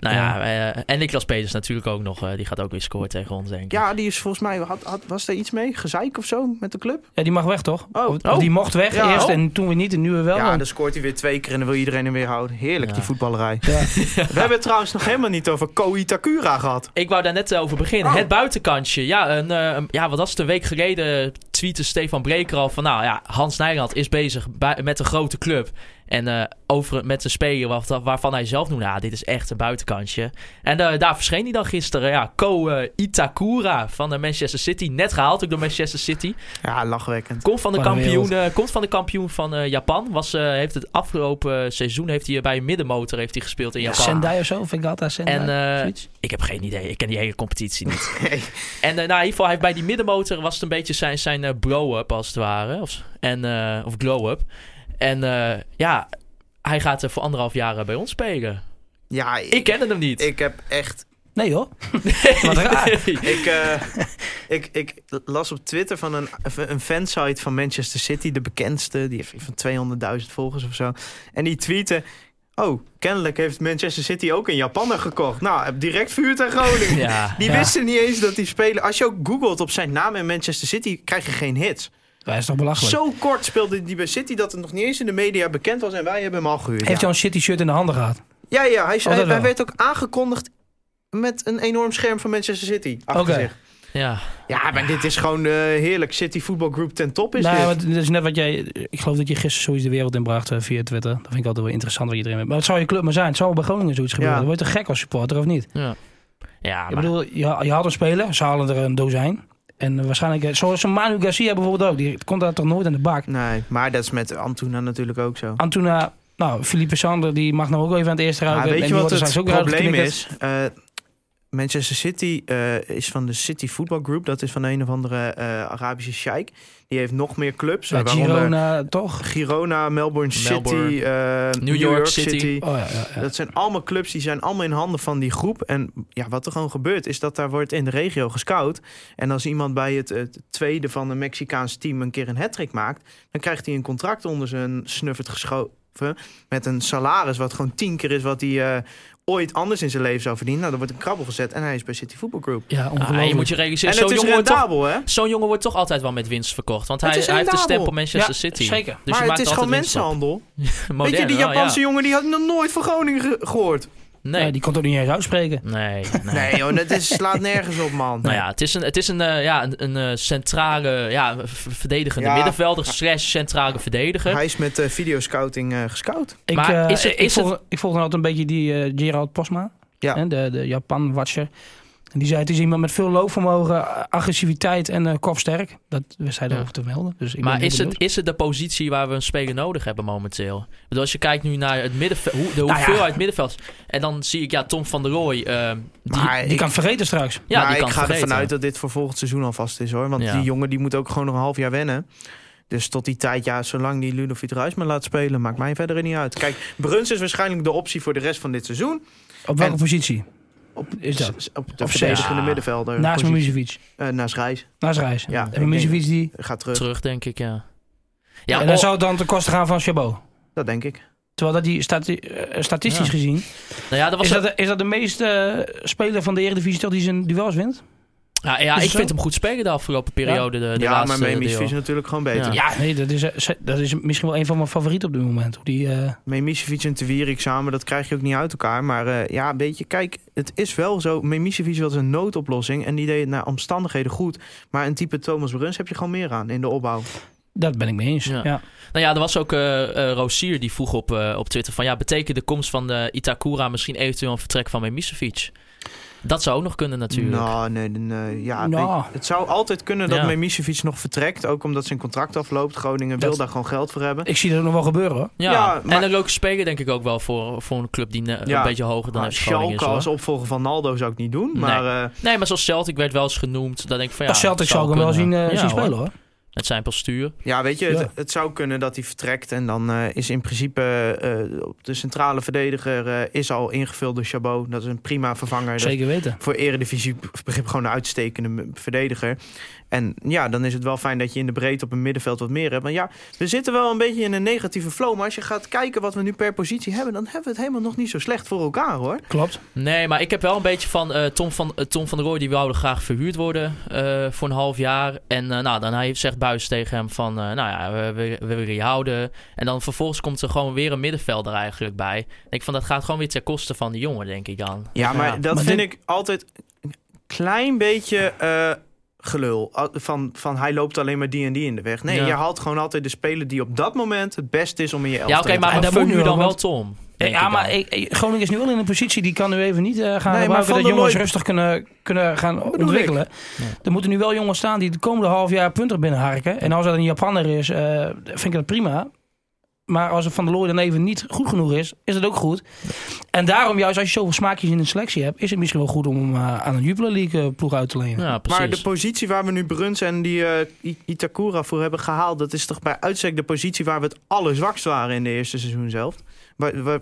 Ja. Nou ja, eh, en Niklas Peters natuurlijk ook nog. eh, die gaat ook weer scoren tegen ons, denk ik. die is volgens mij, had, had, was er iets mee? Gezeik of zo met de club? Ja, die mag weg toch? Oh. Of- of die mocht weg Ja. eerst Oh. en toen weer niet en nu weer wel. Ja, dan scoort hij weer twee keer en dan wil iedereen hem weer houden. Heerlijk, Ja. die voetballerij. Ja. (laughs) We hebben het trouwens nog helemaal niet over Ko Itakura gehad. Ik wou daar net over beginnen. Oh. Het buitenkantje. Ja, een, eh, een- ja, wat was het? Een week geleden tweette Stefan Breker al van... Nou ja, Hans Nijland is bezig bij- met een grote club. En eh, over, met een speler waar- waarvan hij zelf noemde, ja, dit is echt een buitenkantje. En eh, daar verscheen hij dan gisteren. Ja, Ko eh, Itakura van de Manchester City. Net gehaald ook door Manchester City. Ja, lachwekkend. Komt van de kampioen, komt van, de kampioen van eh, Japan. Was, eh, heeft het afgelopen seizoen heeft hij bij een middenmotor heeft hij gespeeld in Japan. Sendai of zo, vind ik altijd Sendai. En eh, ik heb geen idee. Ik ken die hele competitie niet. (laughs) Nee. En nou, in ieder geval, hij heeft bij die middenmotor was het een beetje zijn, zijn eh, blow-up als het ware. Of, en, eh, of glow-up. En eh, ja, hij gaat er voor anderhalf jaar eh, bij ons spelen. Ja, Ik ken hem niet. Ik heb echt Nee hoor. (laughs) Wat raar. (laughs) Ik, eh, ik, ik las op Twitter van een, een fansite van Manchester City, de bekendste. Die heeft van 200.000 volgers of zo. En die tweette... Oh, kennelijk heeft Manchester City ook een Japanner gekocht. Nou, direct vuur en Groningen. Ja. Die Ja. wisten niet eens dat die speler... Als je ook googelt op zijn naam in Manchester City, krijg je geen hits. Dat is toch belachelijk. Zo kort speelde die bij City dat het nog niet eens in de media bekend was. En wij hebben hem al gehuurd. Heeft ja. hij een City shirt in de handen gehad? Ja, ja hij, Oh, hij, hij werd ook aangekondigd met een enorm scherm van Manchester City achter Oké. zich. ja. Ja, maar dit is gewoon eh, heerlijk. City Football Group ten top is nou, dit. dat is net wat jij... Ik geloof dat je gisteren zoiets de wereld inbracht eh, via Twitter. Dat vind ik altijd wel interessant wat je erin hebt. Maar het zou je club maar zijn. Het zou bij Groningen zoiets gebeuren. Ja. Dan word je toch gek als supporter, of niet? Ja, ja Ik maar, bedoel, je, je had een speler. Ze halen er een dozijn. En waarschijnlijk... eh, Zoals Manu Garcia bijvoorbeeld ook. Die komt daar toch nooit in de bak. Nee, maar dat is met Antuna natuurlijk ook zo. Antuna... Nou, Philippe Sander, die mag nou ook even aan het eerste ruiken. weet En je wat het probleem is? Eh, Manchester City eh, is van de City Football Group. Dat is van een of andere eh, Arabische sheik. Die heeft nog meer clubs. Ja, waaronder Girona, toch? Girona, Melbourne, Melbourne. City, eh, New, York York, City. City. Oh ja, ja, ja. Dat zijn allemaal clubs die zijn allemaal in handen van die groep. En ja, wat er gewoon gebeurt is dat daar wordt in de regio gescout. En als iemand bij het, het tweede van een Mexicaans team een keer een hattrick maakt, dan krijgt hij een contract onder zijn snuffert geschoven met een salaris wat gewoon tien keer is wat hij eh, ooit anders in zijn leven zou verdienen. Nou, dan wordt een krabbel gezet en hij is bij City Football Group. Ja, ah, ongelooflijk. je moet je En realiseren, het zo'n is jongen, wordt toch, rendabel, hè? zo'n jongen wordt toch altijd wel met winst verkocht. Want hij, is hij heeft de rendabel. stempel Manchester Ja, City. zeker. Dus maar je het maakt is gewoon op. mensenhandel. (laughs) Modern Weet je, die. Japanse jongen die had nog nooit van Groningen ge- gehoord. Nee, die kon toch niet eens uitspreken. nee, (laughs) nee. Nee, joh, dat is, slaat nergens op, man. Nou ja, het is een, het is een, eh, ja, een, een eh, centrale, ja, verdedigende Ja. middenvelder slash centrale verdediger. Hij is met eh, videoscouting eh gescout. Ik, Maar eh, is het- ik, is volg, ik volg dan altijd een beetje die eh, Gerald Posma. Ja. Hè, de, de Japan-watcher. En die zei, het is iemand met veel loopvermogen, agressiviteit en eh kopsterk. Dat wist hij Ja. erover te melden. Dus ik Maar is het, is het de positie waar we een speler nodig hebben momenteel? Bedoel, als je kijkt nu naar het middenveld, hoe, de Nou ja. hoeveelheid middenvelds. En dan zie ik, ja, Tom van der Rooij. eh, die, Maar Die ik- kan vergeten straks. ja, maar die kan ik ga vergeten. ervan uit dat dit voor volgend seizoen al vast is hoor. Want Ja. die jongen die moet ook gewoon nog een half jaar wennen. Dus tot die tijd, ja, zolang die Ludovic Ruijs maar laat spelen, maakt mij verder niet uit. Kijk, Bruns is waarschijnlijk de optie voor de rest van dit seizoen. Op welke En- positie? Op, Is dat? op de Of verdedigende zes. middenvelder. Naast. Mimicevic. Eh, naast Reis. Naast Reis. Ja, en Mimicevic die... Gaat terug. terug, denk ik, ja. Ja, Ja, en dan oh, zou het dan ten koste gaan van Chabot. Dat denk ik. Terwijl dat die stati- eh, statistisch Ja. gezien... nou ja, dat was Is dat, de, is dat de meeste eh, speler van de Eredivisie toch die zijn duels wint? Ja, ja, ik vind hem goed spelen de afgelopen periode. De, de ja, laatste maar Memis is natuurlijk gewoon beter. Ja. Ja, nee, dat is, eh, dat is misschien wel een van mijn favorieten op dit moment. Hoe die, eh, Memisevic en Tewierik samen, dat krijg je ook niet uit elkaar. Maar eh, ja, een beetje, kijk, het is wel zo. Memisevic was een noodoplossing en die deed het naar omstandigheden goed. Maar een type Thomas Bruns heb je gewoon meer aan in de opbouw. dat ben ik mee eens. Ja. Ja. Nou ja, er was ook eh eh, Rosier die vroeg op, eh, op Twitter van... ja, betekent de komst van de Itakura misschien eventueel een vertrek van Memisevic? Dat zou ook nog kunnen natuurlijk. Nou, nee, nee, ja, Nou. het zou altijd kunnen dat Ja. Memisevic nog vertrekt. Ook omdat zijn contract afloopt. Groningen wil daar gewoon geld voor hebben. Ik zie dat nog wel gebeuren hoor. Ja, Ja, maar- en een leuke speler denk ik ook wel voor, voor een club die Ja. een beetje hoger dan Maar FC Groningen is. Schalke als opvolger van Naldo zou ik niet doen. Nee. Maar eh, Nee, maar zoals Celtic werd wel eens genoemd. Dan denk ik van ja, Als Celtic zou ik hem wel zien, eh, Ja, zien hoor. spelen hoor. Met zijn postuur. ja, weet je, Ja. Het, het zou kunnen dat hij vertrekt. En dan eh, is in principe eh, op de centrale verdediger eh, is al ingevuld door Chabot. Dat is een prima vervanger. Zeker weten. voor eredivisie begrip gewoon een uitstekende verdediger. En ja, dan is het wel fijn dat je in de breedte op een middenveld wat meer hebt. Maar ja, we zitten wel een beetje in een negatieve flow. Maar als je gaat kijken wat we nu per positie hebben... dan hebben we het helemaal nog niet zo slecht voor elkaar, hoor. Klopt. Nee, maar ik heb wel een beetje van eh, Tom, van eh, Tom van der Rooij. Die wilde graag verhuurd worden eh, voor een half jaar. En eh, nou, dan hij zegt Buis tegen hem van... eh, nou ja, we, we, we willen je houden. En dan vervolgens komt er gewoon weer een middenvelder eigenlijk bij. Ik denk van, dat gaat gewoon weer ten koste van die jongen, denk ik dan. Ja, maar dat maar vind dit- ik altijd een klein beetje... gelul. Van, van hij loopt alleen maar die en die in de weg. Nee, Ja. je haalt gewoon altijd de speler die op dat moment het beste is om in je elftal Ja, oké, te maar En dat vul moet nu dan wel, Tom. denk ja, ik maar ik- Groningen is nu wel in een positie die kan nu even niet eh, gaan maar gebruiken Van dat jongens rustig kunnen, kunnen gaan ontwikkelen. Er moeten nu wel jongens staan die de komende half jaar punten binnenharken. En als er een Japanner is, eh, vind ik dat prima. Maar als het Van der Looy dan even niet goed genoeg is, is het ook goed. En daarom juist als je zoveel smaakjes in de selectie hebt, is het misschien wel goed om hem eh, aan een Jupiler League eh, ploeg uit te lenen. Ja, precies. Maar de positie waar we nu Bruns en die eh, I- Itakura voor hebben gehaald... dat is toch bij uitstek de positie waar we het allerzwakst waren in de eerste seizoen zelf.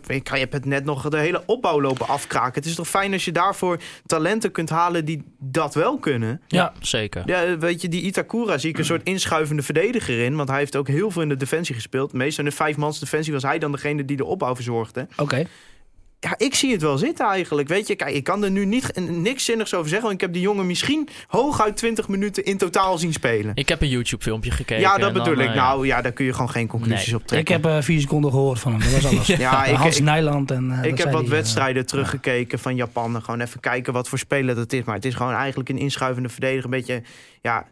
Ik- je hebt het net nog de hele opbouw lopen afkraken. Het is toch fijn als je daarvoor talenten kunt halen die dat wel kunnen. ja, zeker. Ja, weet je, die Itakura zie ik een soort inschuivende verdediger in. Want hij heeft ook heel veel in de defensie gespeeld. Meestal in de vijfmans defensie was hij dan degene die de opbouw verzorgde. Oké. Ja, ik zie het wel zitten eigenlijk. Weet je, kijk, ik kan er nu niet, niks zinnigs over zeggen. Want ik heb die jongen misschien hooguit 20 minuten in totaal zien spelen. Ik heb een YouTube-filmpje gekeken. Ja, dat dan, bedoel ik. eh. Nou ja, daar kun je gewoon geen conclusies Nee. op Ik trekken. heb eh, vier seconden gehoord van hem, dat was alles. (laughs) ja, ik, Hans ik, Nijland en... eh, ik heb wat eh, wedstrijden teruggekeken van Japan. Gewoon even kijken wat voor speler dat is. Maar het is gewoon eigenlijk een inschuivende verdediger. Een beetje, ja,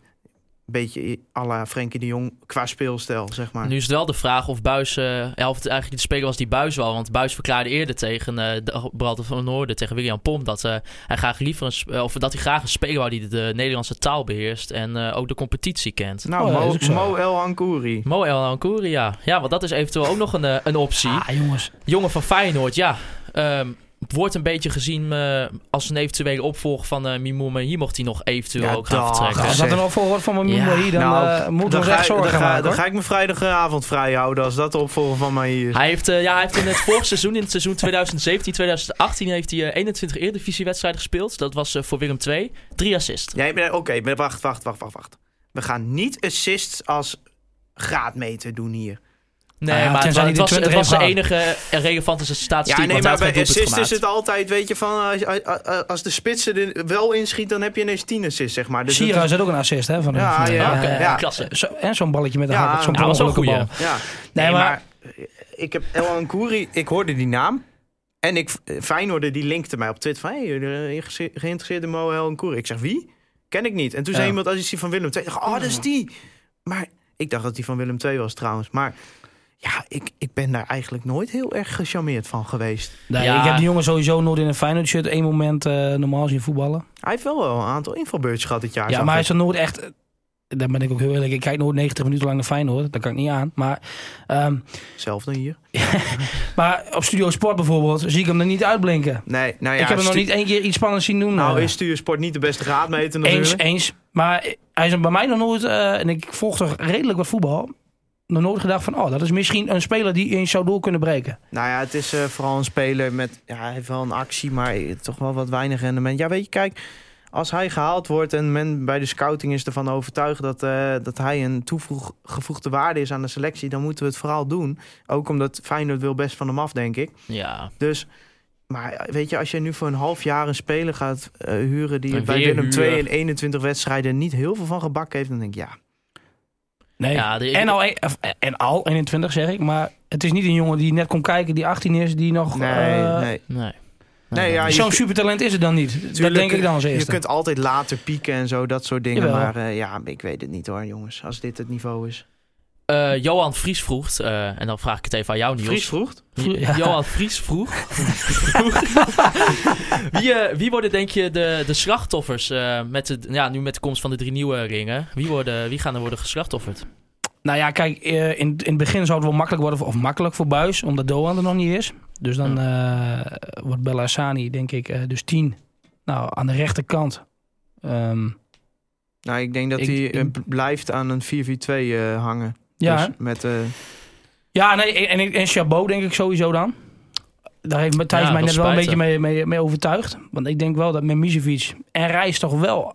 beetje à la Frenkie de Jong qua speelstijl, zeg maar. Nu is het wel de vraag of Buis, eh, ja, of het eigenlijk de speler was die Buis wel. Want Buis verklaarde eerder tegen eh de Bralter van Noorden, tegen William Pomp, dat, eh, hij graag liever een, of dat hij graag een speler wou die de Nederlandse taal beheerst en eh, ook de competitie kent. Nou, Oh, Mo. Mo El Ankouri. Mo El Ankouri, ja. Ja, want dat is eventueel ook nog een, een optie. Ah, jongens. Jongen van Feyenoord, ja. Ehm, wordt een beetje gezien eh, als een eventuele opvolger van eh Mimouma. Hier mocht hij nog eventueel Ja, ook gaan dag. vertrekken. Als dat er voor wordt van Ja. moeder hier, dan eh, moeten we dan ons ga, echt zorgen dan, ga, maken. dan ga ik mijn vrijdagavond vrij houden als dat de opvolger van mij hier is. Hij heeft, eh, ja, hij heeft in het (laughs) vorige seizoen, in het seizoen 2017, 2018, heeft hij eh, 21 Eredivisiewedstrijden gespeeld. Dat was eh, voor Willem II. Drie assists. Ja, Oké, wacht, wacht, wacht, wacht, wacht. We gaan niet assists als graadmeter doen hier. Nee, ja, maar het, het de was, het 20 was de enige eh, relevante statistiek. Ja, nee, want maar bij assist is het altijd, weet je, van als, als- de spitsen er wel inschiet, dan heb je ineens 10 assists, zeg maar. Dus Sierra het is ook een assist, hè? Van. Ja, Van- ja, oké, ja. klasse. Zo, en zo'n balletje met de Ja, hak, zo'n ja, was ook een bal. Ja, Nee, nee, maar- maar ik heb El Ankouri, ik hoorde die naam. En ik, Feyenoord die linkte mij op Twitter van... Hey, je ge- geïnteresseerd in Mo El Ankouri? Ik zeg, wie? Ken ik niet. En toen zei Ja. iemand, als is die van Willem II. Ik dacht, oh, dat is die. Maar ik dacht dat die van Willem II was trouwens. Maar ja, ik, ik ben daar eigenlijk nooit heel erg gecharmeerd van geweest. Nee, Ja. Ik heb die jongen sowieso nooit in een Feyenoord shirt één moment eh, normaal zien voetballen. Hij heeft wel wel een aantal invalbeurtjes gehad dit jaar. Ja, maar hij is er nooit echt... Daar ben ik ook heel eerlijk. Ik kijk nooit 90 minuten lang naar Feyenoord. Dat kan ik niet aan. Maar, ehm, Hetzelfde hier. (laughs) maar op Studio Sport bijvoorbeeld zie ik hem er niet uitblinken. Nee, nou ja, ik heb hem nog niet één keer iets spannends zien doen. Nou eh. is Stuursport niet de beste raadmeter natuurlijk. Eens, eens. Maar hij is bij mij nog nooit, eh, en ik volg toch redelijk wat voetbal, nog nooit gedacht van, oh, dat is misschien een speler die eens zou door kunnen breken. Nou ja, het is eh, vooral een speler met... Ja, hij heeft wel een actie, maar toch wel wat weinig rendement. Ja, weet je, kijk... Als hij gehaald wordt en men bij de scouting is ervan overtuigd dat, eh, dat hij een toegevoegde waarde is aan de selectie, dan moeten we het vooral doen. Ook omdat Feyenoord wil best van hem af, denk ik. Ja, Dus, maar weet je, als je nu voor een half jaar een speler gaat eh, huren die bij Willem II huur. in 21 wedstrijden niet heel veel van gebak heeft, dan denk ik ja. Nee. Ja, de- en, al, en al 21 zeg ik, maar het is niet een jongen die net komt kijken, die 18 is, die nog... Nee, eh, nee. nee. Nee, ja, je Zo'n supertalent is het dan niet. dat Tuurlijk, denk ik dan als Je eerste. kunt altijd later pieken en zo, dat soort dingen. Jawel. Maar eh, ja, ik weet het niet hoor, jongens. Als dit het niveau is. Eh, Johan Vries vroeg, eh, en dan vraag ik het even aan jou, Niels. Vries vroeg. Ja. (laughs) Johan Vries vroeg. (laughs) wie, eh, wie worden denk je de, de slachtoffers eh, met de, ja, nu met de komst van de drie nieuwe ringen? Wie, worden, wie gaan er worden geslachtofferd? Nou ja, kijk, in, in het begin zou het wel makkelijk worden, of makkelijk voor Buis, omdat Doan er nog niet is. Dus dan eh, wordt Bella Hassani, denk ik, eh, dus 10. Nou, aan de rechterkant. Ehm, Nou, ik denk dat hij blijft aan een 4-4-2 eh, hangen. Ja, Dus met, eh, ja nee, en, en, en Chabot denk ik sowieso dan. Daar heeft Matthijs Ja, mij net wel een beetje mee, mee, mee overtuigd. Want ik denk wel dat met Misevic en Reis toch wel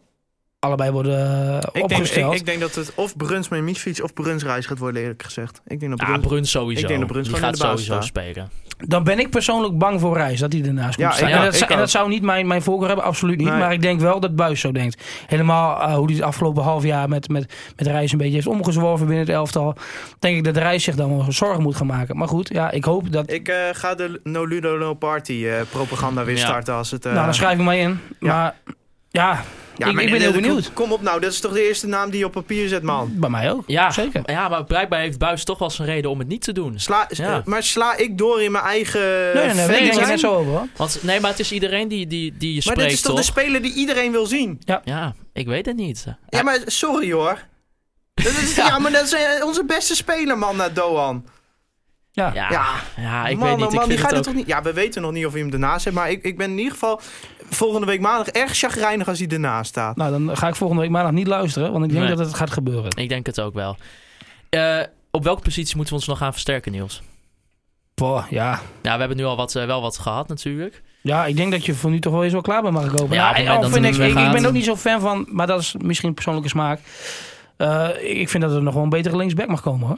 allebei worden eh, ik, denk, opgesteld. ik, ik denk dat het of Bruns met Misfiets of Bruns reis gaat worden, eerlijk gezegd. Ik denk dat Ja, Bruns... Bruns sowieso. Ik denk dat Bruns die gaat de sowieso staat. spelen. Dan ben ik persoonlijk bang voor Reis, dat hij ernaast komt Ja, staan. ik en, dat, zou- en dat zou niet mijn, mijn voorkeur hebben, absoluut niet. Nee. Maar ik denk wel dat Buis zo denkt. Helemaal eh, hoe hij het afgelopen half jaar met, met, met Reis een beetje heeft omgezworven binnen het elftal. Denk ik dat Reis zich dan wel zorgen moet gaan maken. Maar goed, ja, ik hoop dat... Ik eh, ga de No Ludo No Party eh, propaganda weer Ja. starten als het... eh, nou, dan schrijf ik mij in. ja. Maar Ja, Ja, ik, maar ik ben heel kom- benieuwd. Kom op nou, dat is toch de eerste naam die je op papier zet, man. Bij mij ook. Ja, Zeker. Ja, maar blijkbaar heeft Buis toch wel zijn reden om het niet te doen. Sla, Ja. eh, Maar sla ik door in mijn eigen Nee, nee, nee, denk zijn? net zo over. hoor. Want nee, maar het is iedereen die, die, die je Maar spreekt, dit is toch, de speler die iedereen wil zien? Ja, ik weet het niet. Ja, maar sorry hoor. Dat is, (laughs) ja. maar dat is eh, onze beste speler, man, naar Doan. Ja. Ja, Ja. ja, ik man, weet niet. man, ik die vind gaat het ook... toch niet... Ja, we weten nog niet of hij hem ernaast zet. Maar ik, ik ben in ieder geval volgende week maandag erg chagrijnig als hij ernaast staat. Nou, dan ga ik volgende week maandag niet luisteren, want ik denk Nee. dat het gaat gebeuren. Ik denk het ook wel. Eh, op welke positie moeten we ons nog gaan versterken, Niels? Boah, ja. Ja, we hebben nu al wat, eh, wel wat gehad natuurlijk. ja, ik denk dat je voor nu toch wel eens wel klaar bent mag kopen. Ja, Ja, ik, ik, ik ben ook niet zo fan van, maar dat is misschien persoonlijke smaak. Eh, ik vind dat er nog wel een betere linksback mag komen hoor.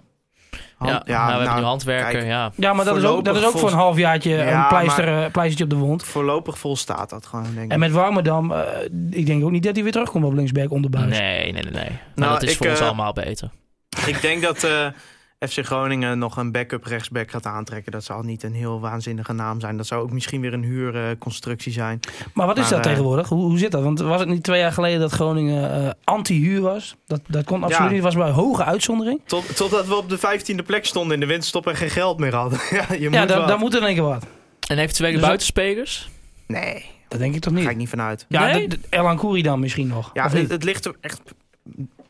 Ja, nou, we hebben nou, nu handwerker, kijk. ja. Ja, maar dat is, ook, dat is ook voor een halfjaartje Ja, een pleister, eh, pleistertje op de wond. Voorlopig volstaat dat gewoon, denk ik. En met Warmerdam, eh, ik denk ook niet dat hij weer terugkomt op linksback onder buis. Nee, nee, nee, nee. Nou, dat is ik, voor ons eh, allemaal beter. Ik denk dat eh, FC Groningen nog een backup rechtsback gaat aantrekken. Dat zal niet een heel waanzinnige naam zijn. Dat zou ook misschien weer een huurconstructie zijn. Maar wat is Maar, dat eh, tegenwoordig? Hoe, hoe zit dat? Want was het niet twee jaar geleden dat Groningen eh, anti-huur was? Dat, dat kon absoluut Ja. niet. was bij hoge uitzondering. Tot, totdat we op de 15e plek stonden in de winterstop en geen geld meer hadden. (laughs) ja, je Ja, moet da- wel. daar moet er in één keer wat. En eventuele dus dat- buitenspelers? Nee, Dat denk ik toch daar niet. ga ik niet vanuit. Ja, Nee? Elan Kouri dan misschien nog. Ja, het, het ligt er echt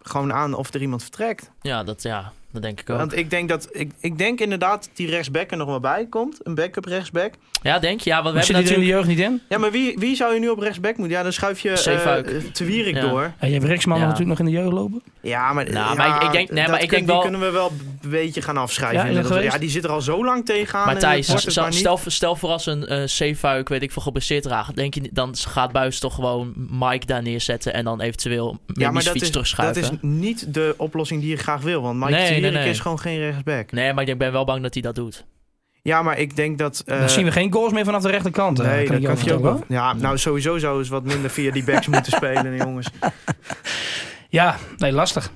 gewoon aan of er iemand vertrekt. Ja, dat, ja, dat denk ik ook. Want ik denk, dat, ik, ik denk inderdaad dat die rechtsback er nog wel bij komt. Een backup rechtsback. Ja, denk je? Ja, want we Zit hebben er in de natuurlijk... jeugd niet in? Ja, maar wie, wie zou je nu op rechtsback moeten? Ja, dan schuif je eh Te Wierik Ja. door. Ja, je hebt Riksman Ja. natuurlijk nog in de jeugd lopen. Ja, maar, Nou, ja, maar ik- ik denk- nee, maar ik kun- denk wel- Die kunnen we wel een beetje gaan afschrijven. Ja, die zit er al zo lang tegenaan. Maar Thijs, stel, maar stel, stel voor als een eh zeefuik, weet ik veel, geblesseerd raakt. Denk je, dan gaat Buis toch gewoon Mike daar neerzetten en dan eventueel ja, maar dat is, dat is niet de oplossing die je graag wil. Want Mike Nee, nee, is gewoon geen rechtsback. Nee, maar ik ben wel bang dat hij dat doet. Ja, maar ik denk dat... eh, dan zien we geen goals meer vanaf de rechterkant. eh, Nee, kan dat je kan je ook wel. Ja, nou sowieso zou eens wat minder via die backs moeten spelen, (laughs) jongens. Ja, nee, lastig.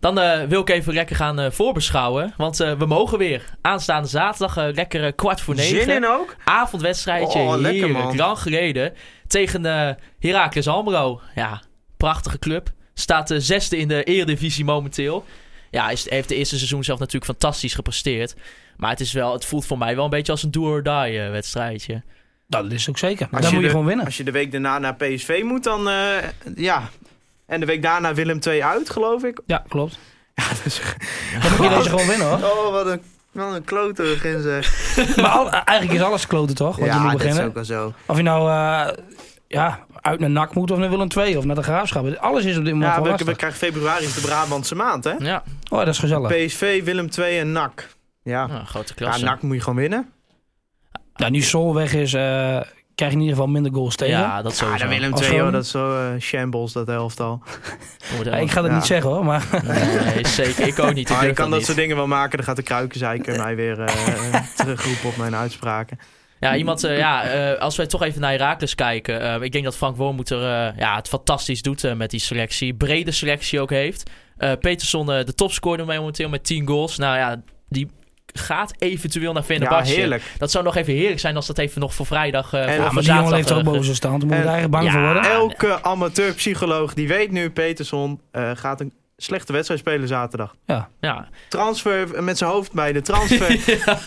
Dan eh, wil ik even lekker gaan eh, voorbeschouwen. Want eh, we mogen weer. Aanstaande zaterdag, eh, lekker eh, kwart voor negen. Zin in ook? Avondwedstrijdje, Oh, lekker, man. lang geleden. Tegen eh Heracles Almelo. Ja, prachtige club. Staat de zesde in de eredivisie momenteel. Ja, is, heeft de eerste seizoen zelf natuurlijk fantastisch gepresteerd. Maar het, is wel, het voelt voor mij wel een beetje als een do-or-die eh, wedstrijdje. Nou, dat is ook zeker. Maar dan moet je de- gewoon winnen. Als je de week daarna naar PSV moet, dan... eh, ja. En de week daarna Willem II uit, geloof ik. Ja, klopt. (laughs) Ja, dat is... Dan moet je deze gewoon winnen hoor. Oh, wat een, wat een klote in zeg. (laughs) Maar al- eigenlijk is alles kloten toch? Want je Ja, moet dat is beginnen. ook wel zo. Of je nou eh, ja, uit naar NAC moet of naar Willem II of naar de Graafschap. Alles is op dit moment Ja, we, lastig. we krijgen februari is de Brabantse maand, hè? Ja, Oh, dat is gezellig. PSV, Willem II en NAC. Ja, nou, grote ja klasse. NAC moet je gewoon winnen. Ja, nu Sol weg is, eh, krijg je in ieder geval minder goals tegen. Ja, dat Ja, sowieso. de Willem II, joh, dat is zo eh, shambles, dat elftal. Ja, ik ga dat Ja. niet zeggen hoor, maar Nee, zeker. Ik ook niet. Ik Maar je durf kan dat niet. soort dingen wel maken, dan gaat de kruikenzeiker mij weer eh, (laughs) terugroepen op mijn uitspraken. Ja, iemand, eh, ja, eh, als wij toch even naar Herakles kijken. eh, ik denk dat Frank Wormoed er eh, ja, het fantastisch doet met die selectie. Brede selectie ook heeft. Eh Peterson, eh, de topscorer momenteel met 10 goals. Nou ja, die gaat eventueel naar Ja, Fenerbahce. heerlijk. dat zou nog even heerlijk zijn als dat even nog voor vrijdag... eh, En- voor- Ja, maar die jongen leeft er ook boven zijn stand. Daar moet je eigenlijk bang Ja, voor worden. Elke amateurpsycholoog die weet nu, Peterson eh, gaat een slechte wedstrijd spelen zaterdag. Ja, Transfer met zijn hoofd bij de transfer.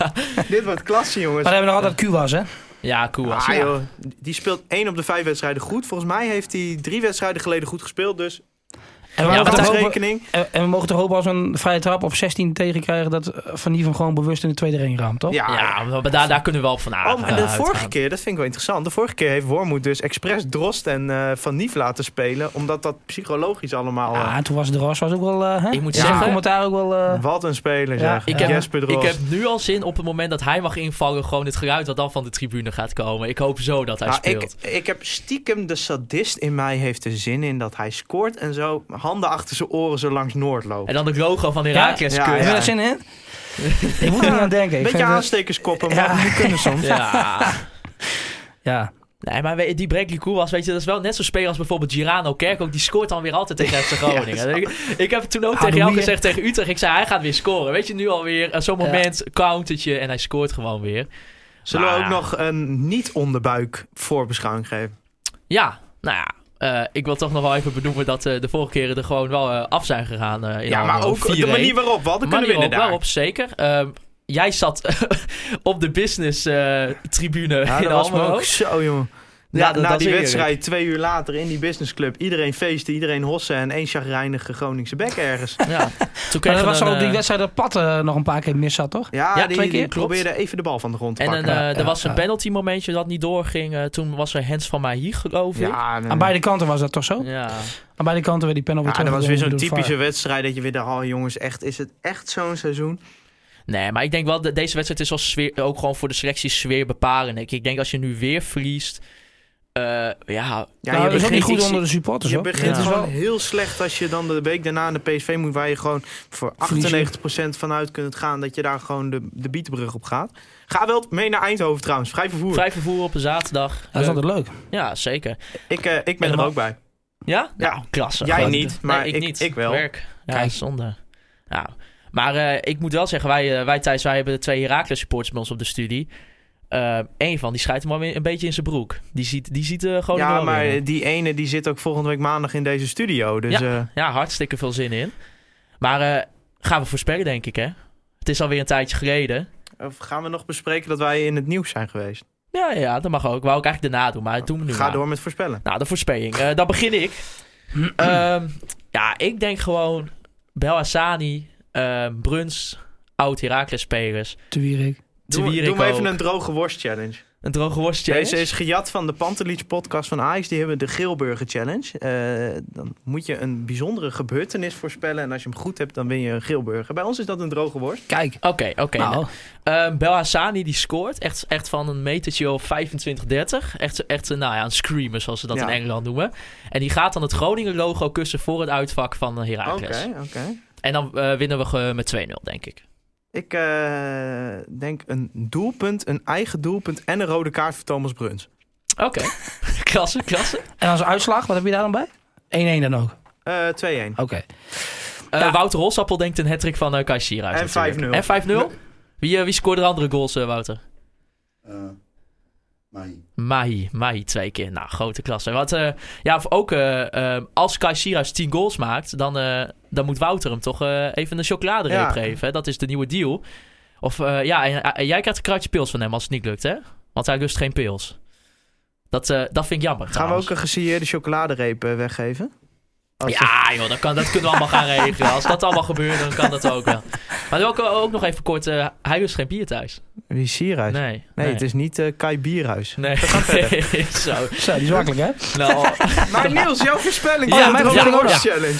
(laughs) Dit wordt klasse, jongens. Maar dan hebben we nog altijd Kuwas, hè? ja, cool. Ah, joh, die speelt één op de vijf wedstrijden goed. Volgens mij heeft hij drie wedstrijden geleden goed gespeeld. Dus En we, Ja, mogen rekening. en, en we mogen toch hopen als we een vrije trap op 16 tegenkrijgen... dat eh, Van hem gewoon bewust in de tweede ring raamt, toch? Ja, Ja, maar daar, daar kunnen we wel op van Oh, aan. maar de vorige keer, dat vind ik wel interessant. De vorige keer heeft Wormoed dus expres Drost en eh, Van Nief laten spelen. Omdat dat psychologisch allemaal... eh, Ja, en toen was de Ros was ook wel... eh, hè? Ik moet Ja, zeggen- commentaar ook wel... eh, wat een speler Ja, zeg. Ik heb- Jesper Ik Drost. heb nu al zin op het moment dat hij mag invallen... gewoon het geluid dat dan van de tribune gaat komen. Ik hoop zo dat hij Nou, speelt. ik, ik heb stiekem de sadist in mij heeft er zin in dat hij scoort en zo handen achter zijn oren zo langs Noord loopt. En dan het logo van Herakles Ja, Heb je ja. daar zin in? (laughs) ik moet er niet aan denken. Ik Beetje aanstekerskoppen, maar Ja. moet kunnen soms. Ja. (laughs) Ja, Nee, maar die Bradley Koewas, weet je, dat is wel net zo'n speler als bijvoorbeeld Girano Kerk. Die scoort dan weer altijd tegen FC (laughs) Groningen. ik, ik heb toen ook tegen jou gezegd tegen Utrecht. Ik zei, hij gaat weer scoren. Weet je, nu alweer eh, zo'n Ja. moment, countertje en hij scoort gewoon weer. Zullen we ook nog een niet-onderbuik voorbeschouwing geven? Ja, nou ja. Eh, ik wil toch nog wel even benoemen dat eh, de vorige keren er gewoon wel eh, af zijn gegaan. in Ja, maar ook de 4-1. manier waarop we hadden kunnen op, daar. Waarop, zeker. Ehm, jij zat (laughs) op de business tribune Ja, in Almelo. ook zo, jongen. Ja, na die wedstrijd, twee uur later in die businessclub. Iedereen feesten, iedereen hossen en één chagrijnige Groningse bek ergens. (laughs) Ja. Toen dat we was een, ook die eh, wedstrijd dat Pat eh, nog een paar keer mis zat, toch? Ja, Ja, die, twee keer, probeerde even de bal van de grond te En pakken. eh, Ja, er was ja. een penalty momentje dat niet doorging. eh, toen was er Hens van mij hier, geloof ik. ja, nee. Aan beide kanten was dat toch zo? Ja. Aan beide kanten werd die panel weer ja, dat was weer zo'n typische wedstrijd dat je weer dacht, oh jongens, echt, is het echt zo'n seizoen? Nee, maar ik denk wel dat deze wedstrijd is als sfeer, ook gewoon voor de selectie sfeer bepalend. Ik, ik denk als je nu weer verliest. Eh, ja, Ja, nou, dat is ook niet goed onder de supporters, Je begint Ja. gewoon heel slecht als je dan de week daarna naar de PSV moet... waar je gewoon voor 98% vanuit kunt gaan... dat je daar gewoon de, de bietenbrug op gaat. Ga wel mee naar Eindhoven trouwens, vrij vervoer. vrij vervoer op een zaterdag. Dat is Eh, altijd leuk. ja, zeker. Ik, eh, ik ben er ook bij. Ja? Ja. Nou, klasse. Jij Gewoon. niet, maar nee, ik, ik- niet. ik wel. Werk. Ja, Kijk. zonde. Nou, maar eh, ik moet wel zeggen, wij, wij Thijs, wij hebben twee Heracles supporters bij ons op de studie. Eén van die scheidt hem een beetje in zijn broek. Die ziet, die ziet eh gewoon ja, maar weer. die ene die zit ook volgende week maandag in deze studio. Dus eh, Ja, hartstikke veel zin in. Maar eh, gaan we voorspellen, denk ik, hè? Het is alweer een tijdje geleden. of gaan we nog bespreken dat wij in het nieuws zijn geweest? Ja, ja, dat mag ook. Wou ik eigenlijk daarna doen, maar we nu Ga maar. door met voorspellen. Nou, de voorspelling. Eh, dan begin ik. (clears throat) Ehm, ja, ik denk gewoon Bel Hassani, ehm, Bruns, oud Heracles spelers. Te Wierik. Doe, doe even een droge worst challenge. Een droge worst challenge. Deze is gejat van de Pantelich podcast van Ajax. Die hebben de Geelburger Challenge. Eh, dan moet je een bijzondere gebeurtenis voorspellen. En als je hem goed hebt, dan win je een Geelburger. Bij ons is dat een droge worst. Kijk. Oké, oké. nou, Ehm, Bel Hassani die scoort echt, echt van een metertje of 25, 30. Echt, echt een, nou ja, een screamer zoals ze dat Ja. in Engeland noemen. En die gaat dan het Groningen logo kussen voor het uitvak van eh, Oké, Heracles. oké. En dan eh, winnen we met 2-0, denk ik. Ik eh, denk een doelpunt, een eigen doelpunt en een rode kaart voor Thomas Bruns. Oké, (laughs) klasse, klasse. en als uitslag, wat heb je daar dan bij? 1-1 dan ook. Eh 2-1. Oké. Eh, Ja. Wouter Holsappel denkt een hattrick van uh, Kai Sierhuis En natuurlijk. 5-0. En 5-0? Wie, eh, wie scoorde er andere goals, eh, Wouter? Eh, Mai. Mahi, Mahi twee keer. Nou, grote klasse. Want eh, ja, of ook eh, eh, als Kai Sierhuis 10 goals maakt, dan, eh, dan moet Wouter hem toch eh, even een chocoladereep Ja. geven. Hè? Dat is de nieuwe deal. Of eh, ja, en, jij krijgt een kruidje pils van hem als het niet lukt, hè? Want hij lust geen pils. Dat, eh, dat vind ik jammer. Gaan we ook een gesieerde chocoladereep weggeven? Als Ja, joh, dat, kan, dat kunnen we allemaal gaan regelen. Als dat allemaal gebeurt, dan kan dat ook wel. Maar ook, ook nog even kort, eh, hij lust geen bier thuis. Wie is Sierhuis? Nee, Nee, nee. het is niet eh, Kai Bierhuis. Nee, (laughs) zo. Zo, die is makkelijk, hè? Nou, (laughs) (laughs) Maar Niels, jouw voorspelling. Ja, mijn ja. challenge.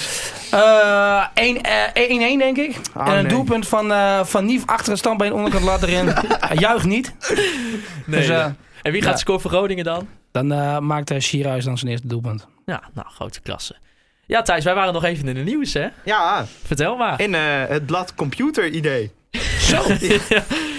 Eh, 1 eh, 1-1 denk ik. Ah, en een nee. doelpunt van, eh van Nief achter het standbeen, onderkant lat erin. Hij juicht niet. nee. Dus eh, en wie gaat ja. scoren voor Groningen dan? dan eh maakt uh, Sierhuis dan zijn eerste doelpunt. Ja, nou, grote klasse. Ja, Thijs, wij waren nog even in de nieuws, hè? Ja, Vertel maar. in eh, het blad computer idee. Zo. (laughs)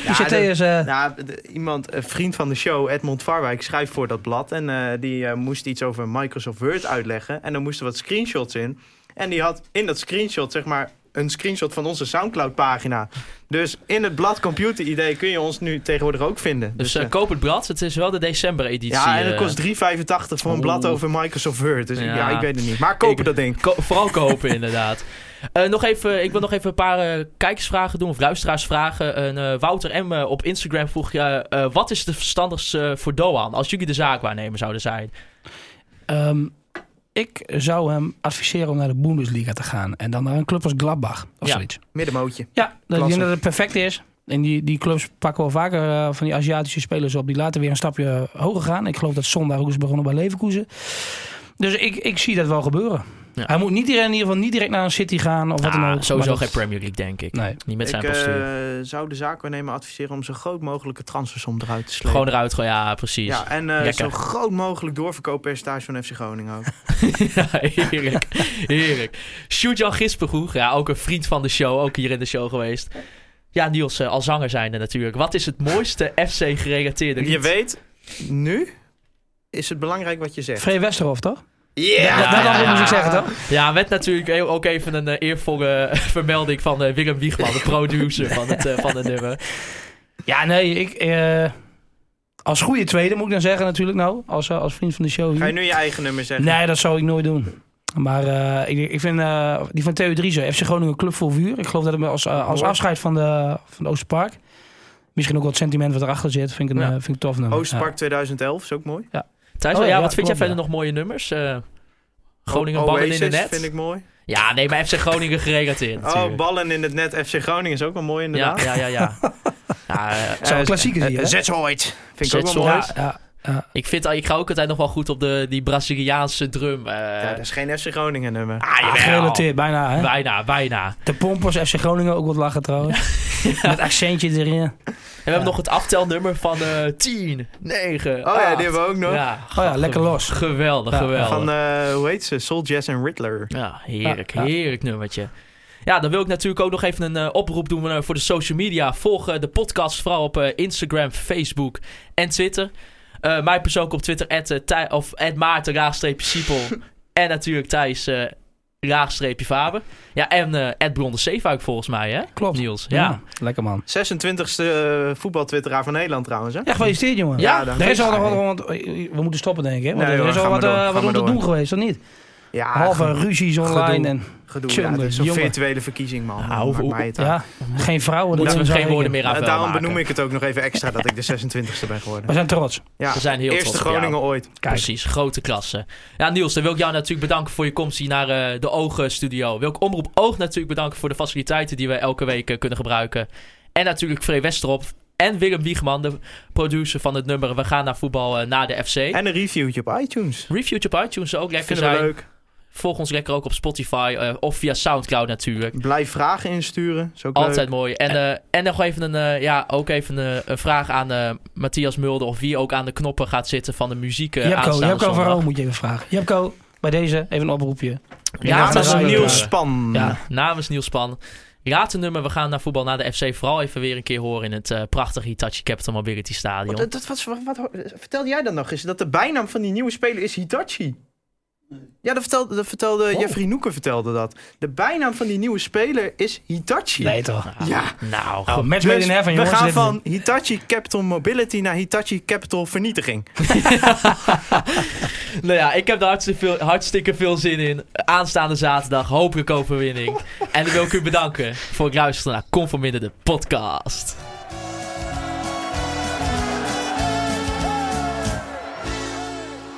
ICT is... eh, Nou, de- iemand, een vriend van de show, Edmond Varwijk, schrijft voor dat blad. En eh, die eh, moest iets over Microsoft Word uitleggen. En er moesten wat screenshots in. En die had in dat screenshot, zeg maar, een screenshot van onze Soundcloud-pagina. Dus in het blad Computer ID kun je ons nu tegenwoordig ook vinden. Dus Dus, eh, koop het blad. Het is wel de december-editie. ja, en het eh. kost 3,85 voor een blad over Microsoft Word. Dus ja, Ja. ik weet het niet. Maar kopen Ik- dat ding. Ko- vooral kopen, (laughs) inderdaad. Eh, nog even, ik wil nog even een paar eh, kijkersvragen doen, of luisteraarsvragen. En, eh, Wouter M. eh, op Instagram vroeg je... eh, wat is het verstandigste eh, voor Doan als jullie de zaakwaarnemer zouden zijn? ehm, ik zou hem adviseren om naar de Bundesliga te gaan. En dan naar een club als Gladbach of Ja. zoiets. Middenmootje. Ja, dat, ik denk dat het perfect is. En die, die clubs pakken wel vaker eh, van die Aziatische spelers op. Die laten weer een stapje hoger gaan. Ik geloof dat zondag ook is begonnen bij Leverkusen. Dus ik, ik zie dat wel gebeuren. Ja. Hij moet niet direct, in ieder geval niet direct naar een City gaan of wat dan ook. sowieso Maar geen dat- Premier League, denk ik. Nee. Niet met zijn ik postuur. eh, zou de zaakwaarnemer adviseren om zo groot mogelijke transfersom eruit te slepen. Gewoon eruit gooien, ja, precies. Ja, en eh, zo groot mogelijk doorverkooppercentage van FC Groningen ook. (laughs) ja, heerlijk. Heerlijk. Sjoerd-Jan Gispengoeg, ja, ook een vriend van de show, ook hier in de show geweest. Ja, Niels, eh, al zanger zijnde natuurlijk. Wat is het mooiste FC-gerelateerde lied? Je weet, nu is het belangrijk wat je zegt. Vree Westerhof, toch? Ja! dat dat moest ik zeggen, toch? Ja, met natuurlijk heel- ook even een eh, eervolle (laughs) vermelding van eh, Willem Wiegman, de producer van het, eh, van het (laughs) nummer. Ja, nee, ik... eh, als goede tweede moet ik dan zeggen natuurlijk nou. Als, eh, als vriend van de show Ga je hier. nu je eigen nummer zeggen? Nee, dat zou ik nooit doen. Maar eh, ik, ik vind eh, die van Theo Driessen, FC Groningen Club vol vuur. Ik geloof dat het als, eh, als afscheid van de, van de Oosterpark. Misschien ook wat sentiment wat erachter zit. Vind ik een, Ja. eh, vind ik een tof nummer. Oosterpark 2011 is ook mooi. Thijs, Oh, ja, ja, wat vind jij verder ja. nog mooie nummers? Eh, Groningen O- ballen in de net. vind ik mooi. Ja, nee, maar FC Groningen gerelateerd Oh, ballen in het net. FC Groningen is ook wel mooi ja, inderdaad. ja, ja, ja. (laughs) ja eh, Zo'n klassieker zie je, hè? Zetshooit. Vind ik ook wel mooi. ja, ja. ik, vind, ik ga ook altijd nog wel goed op de, die Braziliaanse drum. eh. Ja, dat is geen FC Groningen nummer. ah, Ah, gerelateerd, bijna hè. Bijna, bijna. De Pompers, FC Groningen, ook wat lachen trouwens. (laughs) Met accentje erin. En we hebben nog het aftelnummer van eh 10, 9, Oh ja, die hebben we ook nog. Ja, Oh ja, lekker los. Geweldig, Ja, geweldig. Van, eh, hoe heet ze? Soul Jazz en Riddler. Ja, heerlijk, heerlijk nummertje. Ja, dan wil ik natuurlijk ook nog even een eh, oproep doen voor de social media. Volg de podcast vooral op Instagram, Facebook en Twitter. Eh mij persoonlijk op Twitter, at, eh, Thij- of at Maarten, raagstreepje Siepel. (laughs) en natuurlijk Thijs, eh raagstreepje Faber. Ja, en eh at Blonde Zeefuik volgens mij, hè? Klopt. Niels, ja. lekker man. 26e uh, voetbaltwitteraar van Nederland trouwens. Hè? Ja, gefeliciteerd jongen. Ja, dan Er is al nog wat, want we moeten stoppen denk ik. Hè? Want Nee, er is al wat, ga wat om te doen geweest, of niet? Ja, Halve ruzies online gedoe. en gedoe. Ja, het is zo'n jongen. virtuele verkiezing, man. Ja, Maakt hoe- mij het ja, geen vrouwen. Moeten we geen woorden meer aan En vuil daarom maken. benoem ik het ook nog even extra dat ik de 26e ben geworden. We zijn trots. Ja. We zijn heel Eerste trots. Groningen ooit. Kijk. Precies, grote klasse. Ja, Niels, dan wil ik jou natuurlijk bedanken voor je komst hier naar eh, de Oog-studio. Wil ik Omroep Oog natuurlijk bedanken voor de faciliteiten die we elke week eh, kunnen gebruiken. En natuurlijk Free Westerop en Willem Wiegman, de producer van het nummer We gaan naar voetbal eh, na de FC. En een reviewtje op iTunes. Reviewtje op iTunes zou ook lekker Vinden we zijn. leuk. Volg ons lekker ook op Spotify eh, of via Soundcloud natuurlijk. Blijf vragen insturen. Is ook Altijd leuk. mooi. En, eh, en nog even een, eh, ja, ook even een, een vraag aan eh, Matthias Mulder. Of wie ook aan de knoppen gaat zitten van de muziek uh, Jepko, aanstaande Jepko van zondag. Rome moet je even vragen. Jepko, bij deze even een oproepje. Ja, Namens. Niels Span. Ja, namens Niels Span. Raad een nummer. We gaan naar voetbal na de FC. Vooral even weer een keer horen in het eh, prachtige Hitachi Capital Mobility Stadion. Wat, wat, wat- vertelde jij dan nog eens? Dat de bijnaam van die nieuwe speler is Hitachi. Ja, dat vertelde, dat vertelde Oh. Jeffrey Noeken vertelde dat. De bijnaam van die nieuwe speler is Hitachi. Nee toch? Ja. Nou, goed. match Dus made in heaven, we jongens. gaan Dit- van Hitachi Capital Mobility naar Hitachi Capital Vernietiging. (laughs) nou ja, ik heb er hartstikke veel, hartstikke veel zin in. Aanstaande zaterdag hopelijk overwinning. en dan wil ik u bedanken voor het luisteren naar Conforminder de podcast.